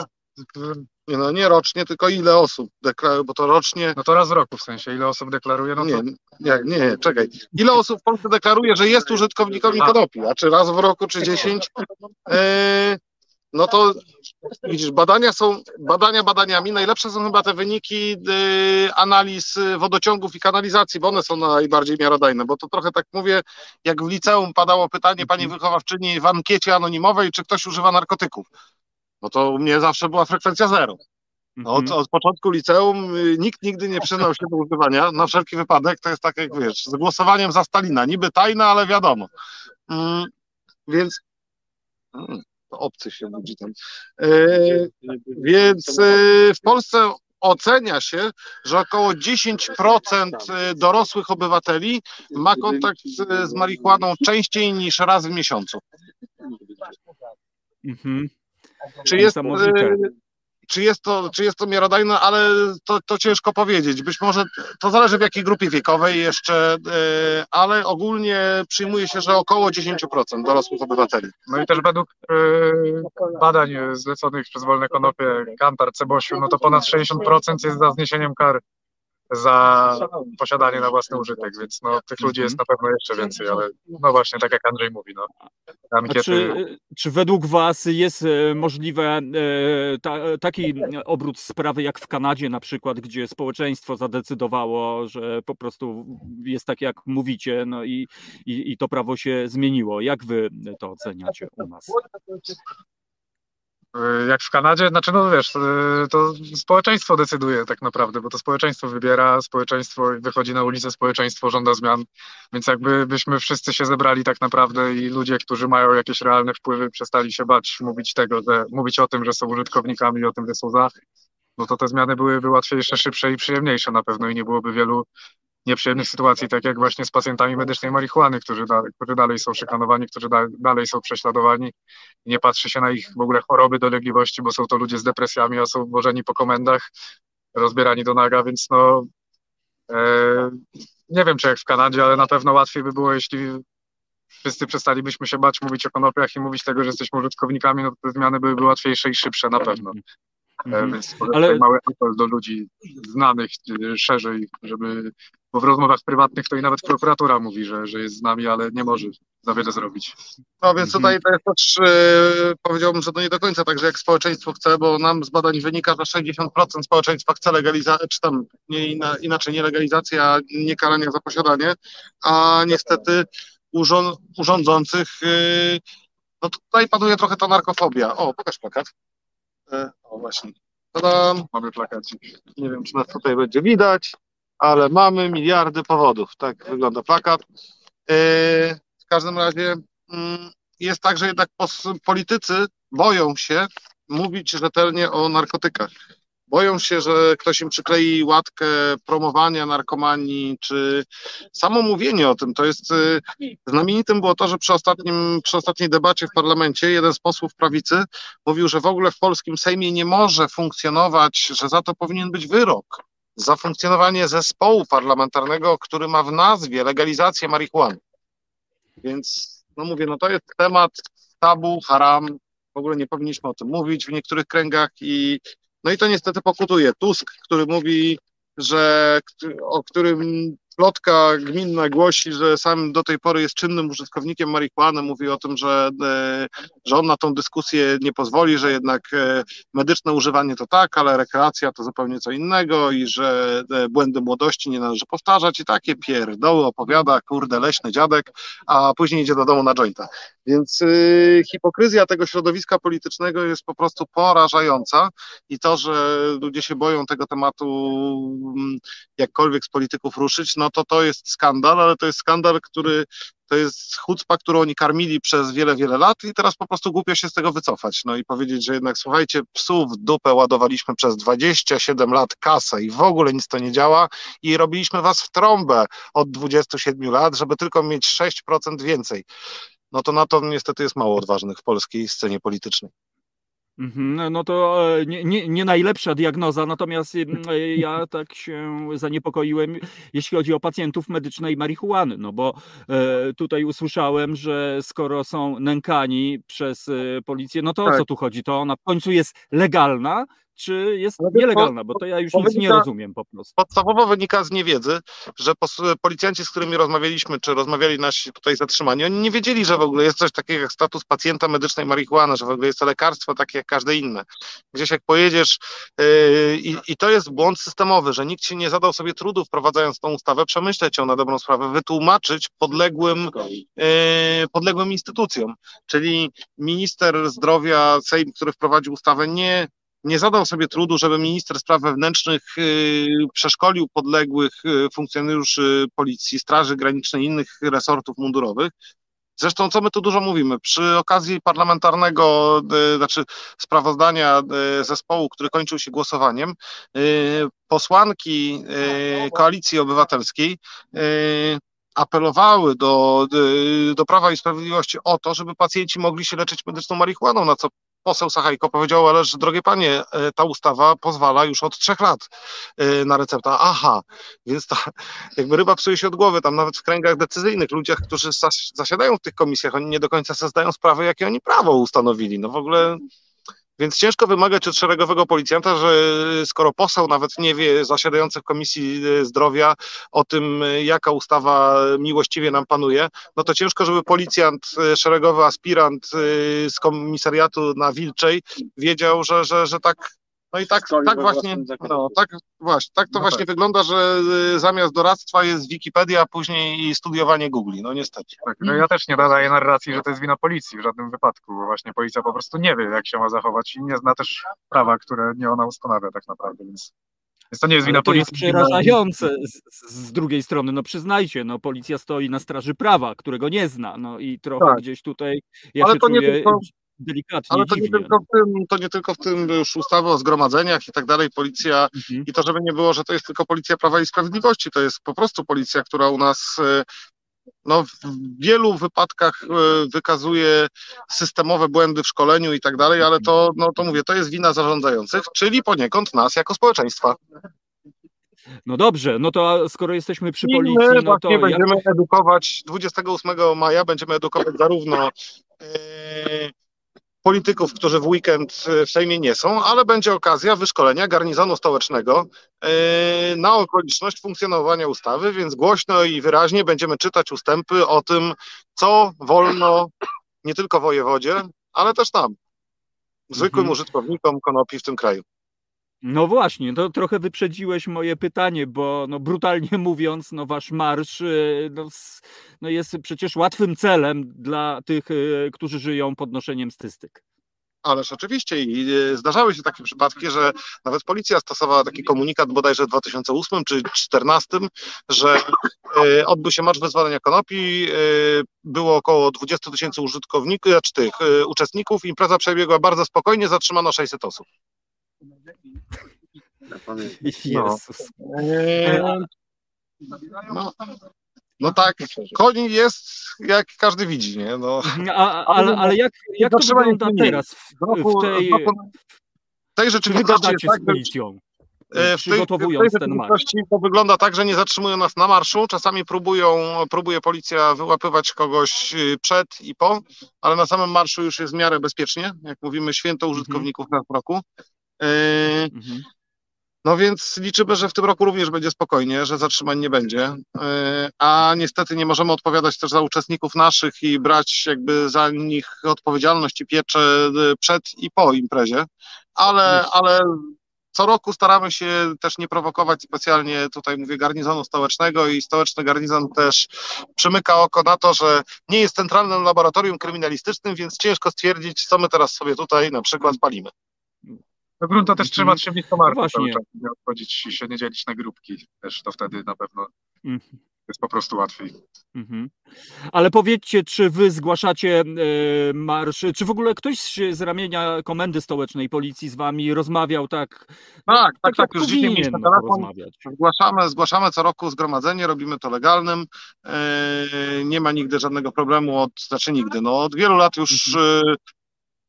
Nie, no nie rocznie, tylko ile osób deklarują, bo to rocznie. no to raz w roku w sensie, ile osób deklaruje, no to Nie, nie, nie, czekaj. Ile osób w Polsce deklaruje, że jest użytkownikami A. konopi? A czy raz w roku, czy dziesięć? E, no to widzisz, badania są badania badaniami. Najlepsze są chyba te wyniki e, analiz wodociągów i kanalizacji, bo one są najbardziej miarodajne. Bo to trochę tak mówię, jak w liceum padało pytanie pani wychowawczyni w ankiecie anonimowej, czy ktoś używa narkotyków. No to u mnie zawsze była frekwencja zero. No, Od, Mhm. od początku liceum y, nikt nigdy nie przyznał się do używania, na wszelki wypadek, to jest tak jak wiesz, z głosowaniem za Stalina, niby tajne, ale wiadomo. Mm, więc mm, to obcy się budzi tam. E, więc e, w Polsce ocenia się, że około 10% dorosłych obywateli ma kontakt z, z marihuaną częściej niż raz w miesiącu. Mhm. Czy jest, e, czy jest to, czy jest to miarodajne, ale to, to ciężko powiedzieć. Być może to zależy w jakiej grupie wiekowej jeszcze, e, ale ogólnie przyjmuje się, że około 10% dorosłych obywateli. No i też według e, badań zleconych przez Wolne Konopie, Kantar, Cebosiu, no to ponad 60% jest za zniesieniem kar za posiadanie na własny użytek, więc no, tych ludzi jest na pewno jeszcze więcej, ale no właśnie, tak jak Andrzej mówi, no, ankiety... czy, czy według Was jest e, możliwe e, ta, taki obrót sprawy jak w Kanadzie na przykład, gdzie społeczeństwo zadecydowało, że po prostu jest tak jak mówicie, no i, i, i to prawo się zmieniło. Jak Wy to oceniacie u nas? Y, jak w Kanadzie, znaczy no wiesz, y, to społeczeństwo decyduje tak naprawdę, bo to społeczeństwo wybiera, społeczeństwo wychodzi na ulicę, społeczeństwo żąda zmian, więc jakby byśmy wszyscy się zebrali tak naprawdę i ludzie, którzy mają jakieś realne wpływy, przestali się bać mówić tego, że mówić o tym, że są użytkownikami o tym, że są za, no to te zmiany byłyby łatwiejsze, szybsze i przyjemniejsze na pewno i nie byłoby wielu nieprzyjemnych sytuacji, tak jak właśnie z pacjentami medycznej marihuany, którzy, da, którzy dalej są szykanowani, którzy da, dalej są prześladowani. Nie patrzy się na ich w ogóle choroby, dolegliwości, bo są to ludzie z depresjami, a są włożeni po komendach, rozbierani do naga, więc no e, nie wiem, czy jak w Kanadzie, ale na pewno łatwiej by było, jeśli wszyscy przestalibyśmy się bać mówić o konopiach i mówić tego, że jesteśmy użytkownikami, no to te zmiany byłyby łatwiejsze i szybsze na pewno. E, mhm. Więc Ale... mały apel do ludzi znanych e, szerzej, żeby, bo w rozmowach prywatnych to i nawet prokuratura mówi, że, że jest z nami, ale nie może za wiele zrobić. No więc tutaj mhm. to jest też, yy, powiedziałbym, że to nie do końca tak, że jak społeczeństwo chce, bo nam z badań wynika, że 60% społeczeństwa chce legalizację, czy tam nie, inaczej nie legalizacja, a nie karania za posiadanie, a niestety urząd, urządzących, yy, no tutaj panuje trochę ta narkofobia. O, pokaż plakat. E, o właśnie. Tadam. Mamy plakacik. Nie wiem, czy nas tutaj będzie widać, ale mamy miliardy powodów. Tak wygląda plakat. E, w każdym razie mm, jest tak, że jednak politycy boją się mówić rzetelnie o narkotykach boją się, że ktoś im przyklei łatkę promowania narkomanii, czy samo mówienie o tym. To jest y, znamienitym było to, że przy, ostatnim, przy ostatniej debacie w parlamencie jeden z posłów prawicy mówił, że w ogóle w polskim Sejmie nie może funkcjonować, że za to powinien być wyrok. Za funkcjonowanie zespołu parlamentarnego, który ma w nazwie legalizację marihuany. Więc, no mówię, no to jest temat tabu, haram, w ogóle nie powinniśmy o tym mówić w niektórych kręgach i no i to niestety pokutuje. Tusk, który mówi, że o którym plotka gminna głosi, że sam do tej pory jest czynnym użytkownikiem marihuany, mówi o tym, że, e, że on na tą dyskusję nie pozwoli, że jednak e, medyczne używanie to tak, ale rekreacja to zupełnie co innego i że e, błędy młodości nie należy powtarzać. I takie pierdoły opowiada, kurde, leśny dziadek, a później idzie do domu na jointa. Więc hipokryzja tego środowiska politycznego jest po prostu porażająca. I to, że ludzie się boją tego tematu mm, jakkolwiek z polityków ruszyć, no to to jest skandal, ale to jest skandal, który to jest chucpa, którą oni karmili przez wiele, wiele lat i teraz po prostu głupio się z tego wycofać. No i powiedzieć, że jednak słuchajcie, psów w dupę ładowaliśmy przez 27 lat kasę i w ogóle nic to nie działa i robiliśmy was w trąbę od 27 lat, żeby tylko mieć 6% więcej no to na to niestety jest mało odważnych w polskiej scenie politycznej. Mhm, no, no to e, nie, nie, nie, najlepsza diagnoza, natomiast e, ja tak się zaniepokoiłem, jeśli chodzi o pacjentów medycznej marihuany, no bo e, tutaj usłyszałem, że skoro są nękani przez policję, no to tak. o co tu chodzi? To ona w końcu jest legalna, czy jest nielegalna, bo to ja już nic nie rozumiem po prostu. Podstawowo wynika z niewiedzy, że policjanci, z którymi rozmawialiśmy, czy rozmawiali nasi tutaj zatrzymani, oni nie wiedzieli, że w ogóle jest coś takiego jak status pacjenta medycznej marihuany, że w ogóle jest to lekarstwo takie jak każde inne. Gdzieś jak pojedziesz yy, i, i to jest błąd systemowy, że nikt się nie zadał sobie trudu wprowadzając tą ustawę, przemyśleć ją na dobrą sprawę, wytłumaczyć podległym, yy, podległym instytucjom. Czyli minister zdrowia, Sejm, który wprowadził ustawę, nie nie zadał sobie trudu, żeby minister spraw wewnętrznych y, przeszkolił podległych y, funkcjonariuszy policji, Straży Granicznej i innych resortów mundurowych. Zresztą, co my tu dużo mówimy, przy okazji parlamentarnego, y, znaczy sprawozdania zespołu, który kończył się głosowaniem, posłanki Koalicji Obywatelskiej apelowały do, do Prawa i Sprawiedliwości o to, żeby pacjenci mogli się leczyć medyczną marihuaną, na co poseł Sachajko powiedział, ależ drogie panie, e, ta ustawa pozwala już od trzech lat e, na receptę. Aha, więc ta, jakby ryba psuje się od głowy, tam nawet w kręgach decyzyjnych, ludziach, którzy zasiadają w tych komisjach, oni nie do końca sobie zdają sprawę, jakie oni prawo ustanowili. No w ogóle więc ciężko wymagać od szeregowego policjanta, że skoro poseł nawet nie wie, zasiadający w Komisji Zdrowia, o tym, jaka ustawa miłościwie nam panuje, no to ciężko, żeby policjant, szeregowy aspirant z komisariatu na Wilczej wiedział, że, że, że tak no i tak, tak właśnie, no, tak właśnie, tak to no właśnie tak. wygląda, że y, zamiast doradztwa jest Wikipedia, a później studiowanie Google, no niestety. Tak, no ja też nie nadaję narracji, że to jest wina policji w żadnym wypadku, bo właśnie policja po prostu nie wie, jak się ma zachować i nie zna też prawa, które nie ona ustanawia tak naprawdę, więc więc to nie jest wina Ale to policji. jest przerażające z, z drugiej strony, no przyznajcie, no policja stoi na straży prawa, którego nie zna, no i trochę Tak. gdzieś tutaj ja Ale się to nie czuję tylko- delikatnie Ale to nie, tylko w tym, to nie tylko w tym już ustawy o zgromadzeniach i tak dalej, policja Mhm. i to, żeby nie było, że to jest tylko policja Prawa i Sprawiedliwości, to jest po prostu policja, która u nas e, no, w wielu wypadkach e, wykazuje systemowe błędy w szkoleniu i tak dalej, ale to, no, to mówię, to jest wina zarządzających, czyli poniekąd nas jako społeczeństwa. No dobrze, no to skoro jesteśmy przy I policji, my no to właśnie jak... będziemy edukować 28 maja będziemy edukować zarówno e, polityków, którzy w weekend e, w Sejmie nie są, ale będzie okazja wyszkolenia garnizonu stołecznego e, na okoliczność funkcjonowania ustawy, więc głośno i wyraźnie będziemy czytać ustępy o tym, co wolno nie tylko wojewodzie, ale też nam, zwykłym Mhm. użytkownikom konopi w tym kraju. No właśnie, to trochę wyprzedziłeś moje pytanie, bo no brutalnie mówiąc, no wasz marsz y, no, no jest przecież łatwym celem dla tych, y, którzy żyją podnoszeniem statystyk. Ależ oczywiście i e, zdarzały się takie przypadki, że nawet policja stosowała taki komunikat bodajże w 2008 czy 2014, że odbył się marsz wyzwolenia konopi, było około 20 tysięcy użytkowników, czy tych uczestników, impreza przebiegła bardzo spokojnie, zatrzymano 600 osób. Jezus. E, No, no tak, koni jest jak każdy widzi, nie? No, A, ale, ale jak, jak to wygląda teraz w, w tej... w tej Czy rzeczywistości jest tak, policją, E, w tej, w przygotowując tej ten marsz? to wygląda tak, że nie zatrzymują nas na marszu. Czasami próbują, próbuje policja wyłapywać kogoś y, przed i po, ale na samym marszu już jest w miarę bezpiecznie. Jak mówimy, święto użytkowników na w roku. E, Mhm. No więc liczymy, że w tym roku również będzie spokojnie, że zatrzymań nie będzie. E, A niestety nie możemy odpowiadać też za uczestników naszych i brać jakby za nich odpowiedzialność i pieczę y, przed i po imprezie, ale, ale co roku staramy się też nie prowokować specjalnie, tutaj mówię, garnizonu stołecznego i stołeczny garnizon też przymyka oko na to, że nie jest centralnym laboratorium kryminalistycznym, więc ciężko stwierdzić, co my teraz sobie tutaj na przykład palimy. No grunta też trzyma się blisko Właśnie. cały czas, nie odchodzić i się nie dzielić na grupki, też to wtedy na pewno Mhm. jest po prostu łatwiej. Mhm. Ale powiedzcie, czy wy zgłaszacie e, marsz, czy w ogóle ktoś z, ramienia Komendy Stołecznej Policji z wami rozmawiał tak? Tak, tak, jak tak, już dzisiaj mieliśmy no, telefon. Zgłaszamy, zgłaszamy co roku zgromadzenie, robimy to legalnym. Yy, Nie ma nigdy żadnego problemu od, znaczy nigdy, no od wielu lat już yy,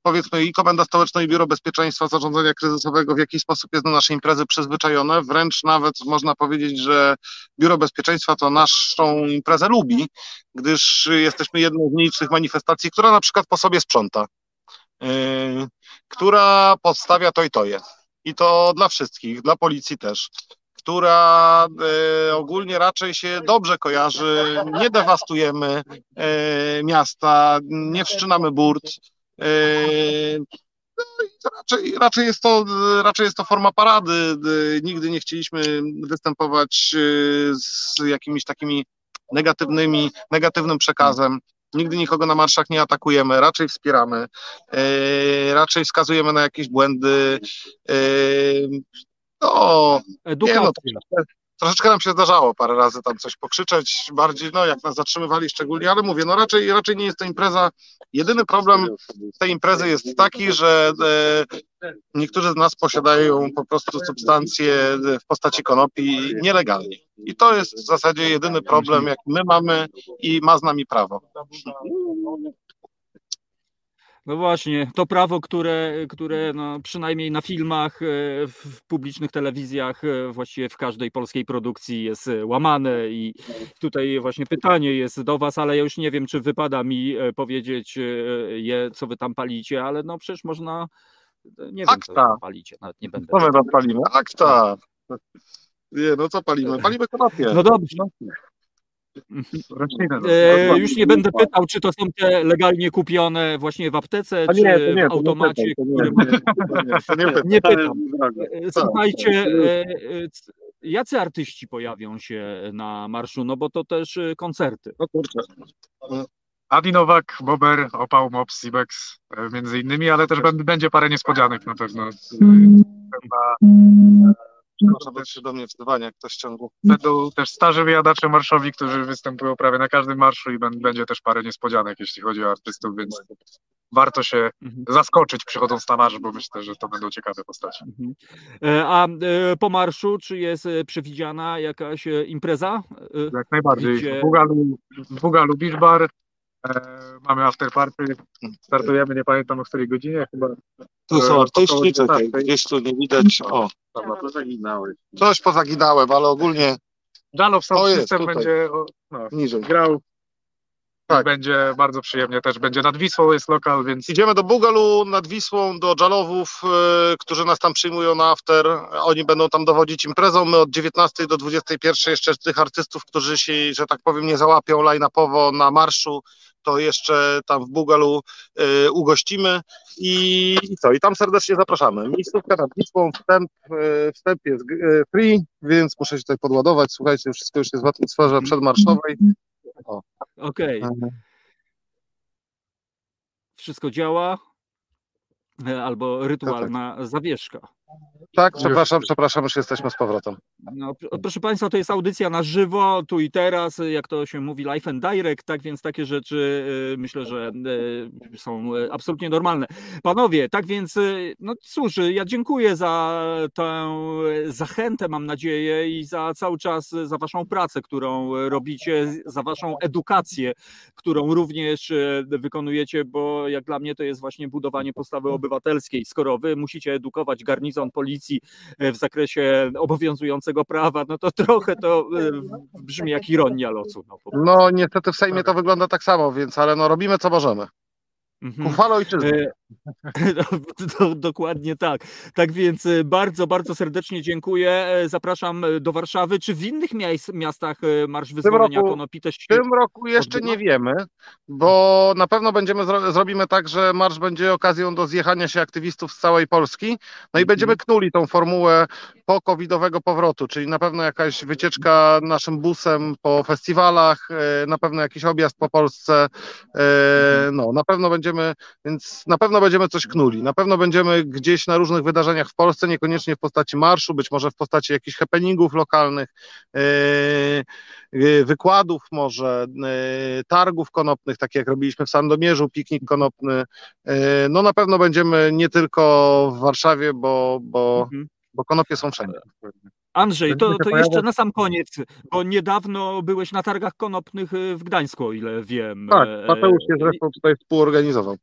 powiedzmy i Komenda Stołeczna i Biuro Bezpieczeństwa Zarządzania Kryzysowego w jakiś sposób jest na nasze imprezy przyzwyczajone. Wręcz nawet można powiedzieć, że Biuro Bezpieczeństwa to naszą imprezę lubi, gdyż jesteśmy jedną z mniejszych manifestacji, która na przykład po sobie sprząta, yy, która podstawia to i to je. I to dla wszystkich, dla policji też która e, ogólnie raczej się dobrze kojarzy. Nie dewastujemy e, miasta, nie wszczynamy burt. E, no i raczej, raczej, jest to, raczej jest to forma parady. E, Nigdy nie chcieliśmy występować e, z jakimiś takimi negatywnymi, negatywnym przekazem. Nigdy nikogo na marszach nie atakujemy, raczej wspieramy, raczej wskazujemy na jakieś błędy. No, nie, Edukacja. no, troszeczkę, nam się zdarzało parę razy tam coś pokrzyczeć, bardziej, no jak nas zatrzymywali szczególnie, ale mówię, no raczej, raczej nie jest to impreza. Jedyny problem tej imprezy jest taki, że e, niektórzy z nas posiadają po prostu substancje w postaci konopi nielegalnie. I to jest w zasadzie jedyny problem, jaki my mamy i ma z nami prawo. No właśnie, to prawo, które, które no przynajmniej na filmach, e, w publicznych telewizjach, e, właściwie w każdej polskiej produkcji jest e, łamane i tutaj właśnie pytanie jest do was, ale ja już nie wiem, czy wypada mi powiedzieć je, co wy tam palicie, ale no przecież można, nie wiem, co Akta. tam palicie, nawet nie będę. Co my tam palimy? Akta. Nie, no co palimy? Palimy konopie. No dobrze. No. E, już nie będę pytał, czy to są te legalnie kupione właśnie w aptece, A czy nie, to nie, w automacie, nie, którym... pytam. E, Słuchajcie, e, e, jacy artyści pojawią się na marszu? No bo to też koncerty. No kurczę. Adi Nowak, Bober, Opał, Mops, Ibex e, między innymi, ale też będ- będzie parę niespodzianek na pewno. E, Chyba Proszę być się do mnie wzywania, jak ktoś ciągu. Będą też starzy wyjadacze marszowi, którzy występują prawie na każdym marszu i bę- będzie też parę niespodzianek, jeśli chodzi o artystów, więc warto się Mhm. zaskoczyć przychodząc na marsz, bo myślę, że to będą ciekawe postacie. Mhm. E, A e, po marszu, czy jest e, przewidziana jakaś impreza? Jak najbardziej. Gdzie- W Bugalu, Bugalu Beach Bar, mamy after party, startujemy, nie pamiętam o której godzinie, chyba Tu E, są około artyści, czekaj, 19. gdzieś tu nie widać. O, coś pozaginałem, ale ogólnie Jalo w O, Sound jest, System tutaj. będzie no, niżej. grał. Tak. Będzie bardzo przyjemnie też. Będzie nad Wisłą, jest lokal, więc Idziemy do Bugalu nad Wisłą, do Dżalowów, e, którzy nas tam przyjmują na after. Oni będą tam dowodzić imprezą. My od 19 do 21 jeszcze tych artystów, którzy się, że tak powiem, nie załapią line-upowo na marszu, to jeszcze tam w Bugalu e, ugościmy. I, I co? I tam serdecznie zapraszamy. Miejscówka nad Wisłą, wstęp, e, wstęp jest e, free, więc muszę się tutaj podładować. Słuchajcie, wszystko już jest w atmosferze przedmarszowej. Okej, wszystko działa? E, Albo rytualna zawieszka. Tak, przepraszam, przepraszam, już jesteśmy z powrotem. No, pr- proszę Państwa, to jest audycja na żywo, tu i teraz, jak to się mówi, live and direct, tak więc takie rzeczy e, myślę, że e, są e, absolutnie normalne. Panowie, tak więc, no cóż, ja dziękuję za tę zachętę, mam nadzieję, i za cały czas, za Waszą pracę, którą robicie, za Waszą edukację, którą również wykonujecie, bo jak dla mnie to jest właśnie budowanie postawy obywatelskiej. Skoro Wy musicie edukować garnizon policji e, w zakresie obowiązującego prawa, no to trochę to e, brzmi jak ironia losu. No. No niestety w Sejmie to wygląda tak samo, więc ale no robimy co możemy. Mhm. Ku chwale ojczyzny. No, do, dokładnie tak. Tak więc e, bardzo, bardzo serdecznie dziękuję. E, Zapraszam e, do Warszawy. Czy w innych miast, miastach e, Marsz Wyzwolenia Konopi też W tym roku jeszcze odbywa? nie wiemy, bo na pewno będziemy zro zrobimy tak, że marsz będzie okazją do zjechania się aktywistów z całej Polski. No i Mhm. będziemy knuli tą formułę po-covidowego powrotu, czyli na pewno jakaś wycieczka naszym busem po festiwalach, na pewno jakiś objazd po Polsce. e, No, na pewno będziemy, więc na pewno będziemy coś knuli. Na pewno będziemy gdzieś na różnych wydarzeniach w Polsce, niekoniecznie w postaci marszu, być może w postaci jakichś happeningów lokalnych. e, y, wykładów, może y, targów konopnych, tak jak robiliśmy w Sandomierzu, piknik konopny. No na pewno będziemy nie tylko w Warszawie, bo, bo, Mhm. bo konopie są wszędzie. Andrzej, to, to jeszcze na sam koniec, bo niedawno byłeś na targach konopnych e, w Gdańsku, o ile wiem. Tak, E, Mateusz się i- zresztą tutaj współorganizował.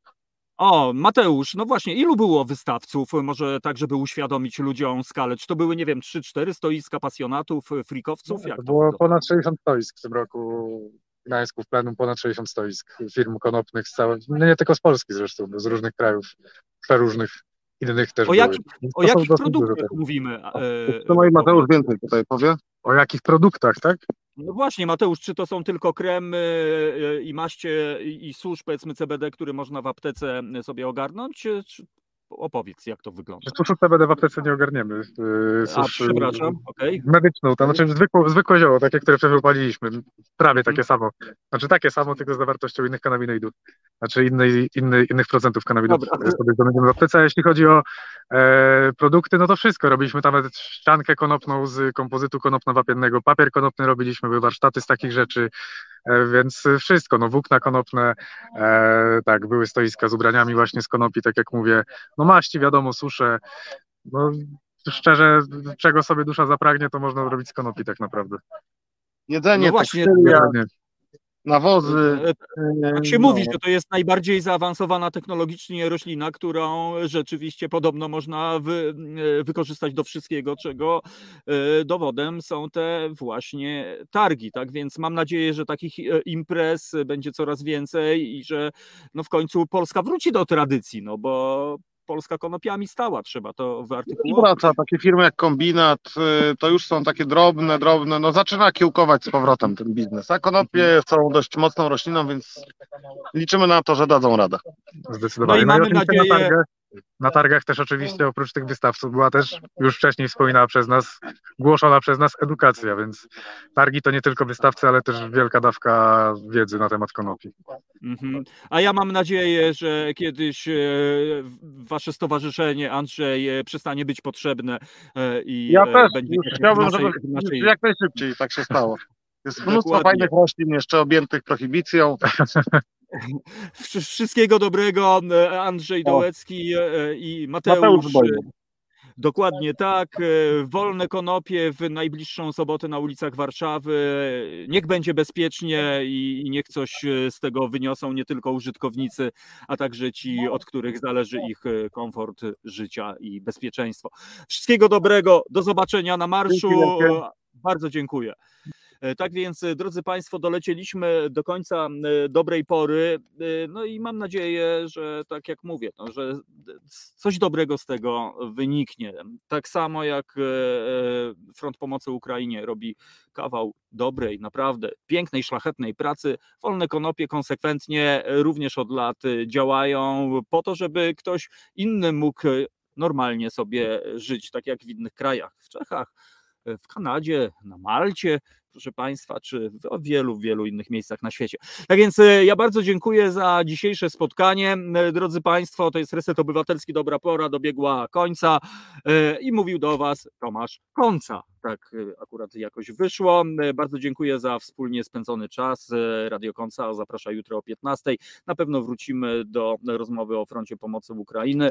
O, Mateusz, no właśnie, ilu było wystawców? Może tak, żeby uświadomić ludziom skalę. Czy to były, nie wiem, 3-4 stoiska pasjonatów, e, frikowców? Jak To to było ponad 60 stoisk w tym roku w Gdańsku, w plenum ponad 60 stoisk firm konopnych z całej, no nie tylko z Polski zresztą, bo z różnych krajów, przeróżnych innych też O Więc O to jakich produktach mówimy? e, To moi Mateusz powiedz? więcej tutaj powie. O jakich produktach, tak? No właśnie, Mateusz, czy to są tylko kremy e, i maście i susz, powiedzmy CBD, który można w aptece sobie ogarnąć? Czy opowiedz, jak to wygląda? Że suszu CBD w aptece nie ogarniemy. Yy, A, susz, przepraszam, okej. Medyczną, to znaczy zwykłe, zwykłe zioło, takie, które przed chwilą paliliśmy. Prawie takie Mhm. samo. Znaczy takie samo, tylko z zawartością innych kanabinoidów. Znaczy innej, inny, innych procentów kanabinoidów Dobra. sobie zdobędziemy w aptece. A jeśli chodzi o e, produkty, no to wszystko. Robiliśmy tam nawet ściankę konopną z kompozytu konopno-wapiennego, papier konopny robiliśmy, były warsztaty z takich rzeczy, więc wszystko, no włókna konopne, e, tak, były stoiska z ubraniami właśnie z konopi, tak jak mówię, no maści, wiadomo, susze, no szczerze, czego sobie dusza zapragnie, to można zrobić z konopi tak naprawdę. Jedzenie, No właśnie, Nie. Nawozy. Tak się no. mówi, że to jest najbardziej zaawansowana technologicznie roślina, którą rzeczywiście podobno można wy, e, wykorzystać do wszystkiego, czego e, dowodem są te właśnie targi. Tak więc mam nadzieję, że takich e, imprez będzie coraz więcej i że no w końcu Polska wróci do tradycji, no bo Polska konopiami stała, trzeba to I wyartykułować. wraca, takie firmy jak Kombinat, y, to już są takie drobne, drobne, no zaczyna kiełkować z powrotem ten biznes. A konopie są dość mocną rośliną, więc liczymy na to, że dadzą radę. Zdecydowanie. No i mamy oczywiście nadzieję- Na targach, na targach też oczywiście oprócz tych wystawców była też już wcześniej wspominana przez nas, głoszona przez nas edukacja, więc targi to nie tylko wystawcy, ale też wielka dawka wiedzy na temat konopi. Mhm. A ja mam nadzieję, że kiedyś e, wasze stowarzyszenie, Andrzej, e, przestanie być potrzebne e, i Ja też będzie już chciałbym, naszej- żeby naszej- jak najszybciej tak się stało. Jest mnóstwo Dokładnie. fajnych roślin jeszcze objętych prohibicją. Wsz- Wszystkiego dobrego, e, Andrzej. Dołecki e, i Mateusz. Mateusz. Dokładnie tak. e, Wolne konopie w najbliższą sobotę na ulicach Warszawy. Niech będzie bezpiecznie i, niech coś e, z tego wyniosą nie tylko użytkownicy, a także ci, od których zależy ich e, komfort życia i bezpieczeństwo. Wszystkiego dobrego. Do zobaczenia na marszu. Bardzo dziękuję. E, Tak więc, e, drodzy Państwo, dolecieliśmy do końca e, dobrej pory. No i mam nadzieję, że tak jak mówię, no, że coś dobrego z tego wyniknie. Tak samo jak Front Pomocy Ukrainie robi kawał dobrej, naprawdę pięknej, szlachetnej pracy. Wolne konopie konsekwentnie również od lat działają po to, żeby ktoś inny mógł normalnie sobie żyć, tak jak w innych krajach, w Czechach, w Kanadzie, na Malcie, proszę Państwa, czy w wielu, wielu innych miejscach na świecie. Tak więc e, ja bardzo dziękuję za dzisiejsze spotkanie. E, Drodzy Państwo, to jest Reset Obywatelski, dobra pora dobiegła końca e, i mówił do Was Tomasz Końca. Tak e, akurat jakoś wyszło. E, Bardzo dziękuję za wspólnie spędzony czas. E, Radio Końca zaprasza jutro o 15. Na pewno wrócimy do rozmowy o froncie pomocy Ukrainy.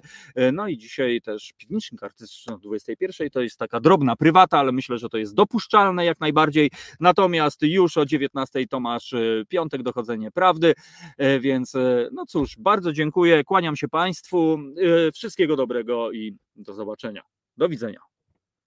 No i dzisiaj też piwnicznik artystyczny o 21. To jest taka drobna prywata, ale myślę, że to jest dopuszczalne jak najbardziej. Natomiast już o 19 Tomasz Piątek dochodzenie prawdy, więc no cóż, bardzo dziękuję, kłaniam się Państwu, wszystkiego dobrego i do zobaczenia. Do widzenia.